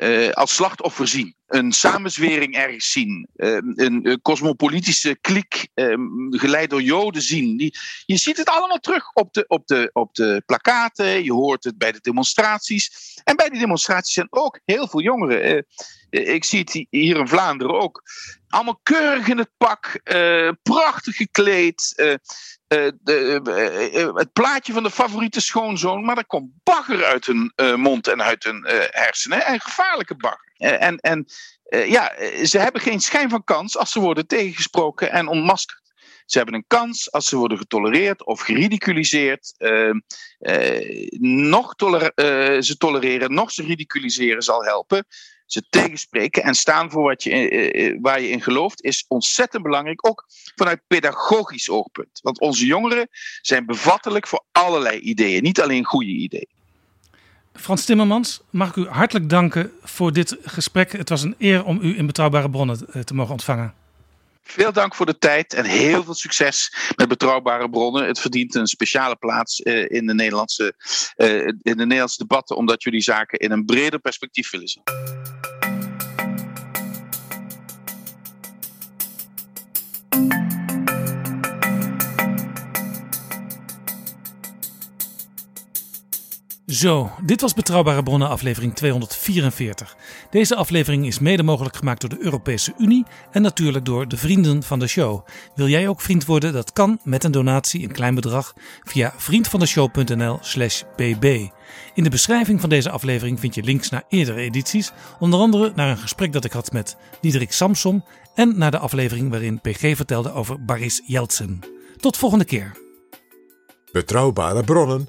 ehm, als slachtoffer zien een samenzwering ergens zien, ehm, een cosmopolitische kliek ehm, geleid door Joden zien. Die, je ziet het allemaal terug op de, op, de, op de plakaten, je hoort het bij de demonstraties. En bij die demonstraties zijn ook heel veel jongeren. Eh, ik zie het hier in Vlaanderen ook. Allemaal keurig in het pak, uh, prachtig gekleed. De, het plaatje van de favoriete schoonzoon, maar er komt bagger uit hun mond en uit hun hersenen. En gevaarlijke bagger. en en ja, ze hebben geen schijn van kans als ze worden tegengesproken en ontmaskerd. Ze hebben een kans als ze worden getolereerd of geridiculiseerd. Uh, nog ze tolereren, nog ze ridiculiseren zal helpen. Ze tegenspreken en staan voor wat je, waar je in gelooft, is ontzettend belangrijk. Ook vanuit pedagogisch oogpunt. Want onze jongeren zijn bevattelijk voor allerlei ideeën, niet alleen goede ideeën. Frans Timmermans, mag ik u hartelijk danken voor dit gesprek. Het was een eer om u in Betrouwbare Bronnen te mogen ontvangen. Veel dank voor de tijd en heel veel succes met betrouwbare bronnen. Het verdient een speciale plaats uh, in, de Nederlandse, uh, in de Nederlandse debatten, omdat jullie zaken in een breder perspectief willen zien. Zo, dit was Betrouwbare Bronnen aflevering 244. Deze aflevering is mede mogelijk gemaakt door de Europese Unie en natuurlijk door de vrienden van de show. Wil jij ook vriend worden? Dat kan met een donatie, een klein bedrag, via vriendvandeshow.nl/slash bb. In de beschrijving van deze aflevering vind je links naar eerdere edities, onder andere naar een gesprek dat ik had met Diederik Samsom en naar de aflevering waarin PG vertelde over Boris Yeltsin. Tot volgende keer. Betrouwbare bronnen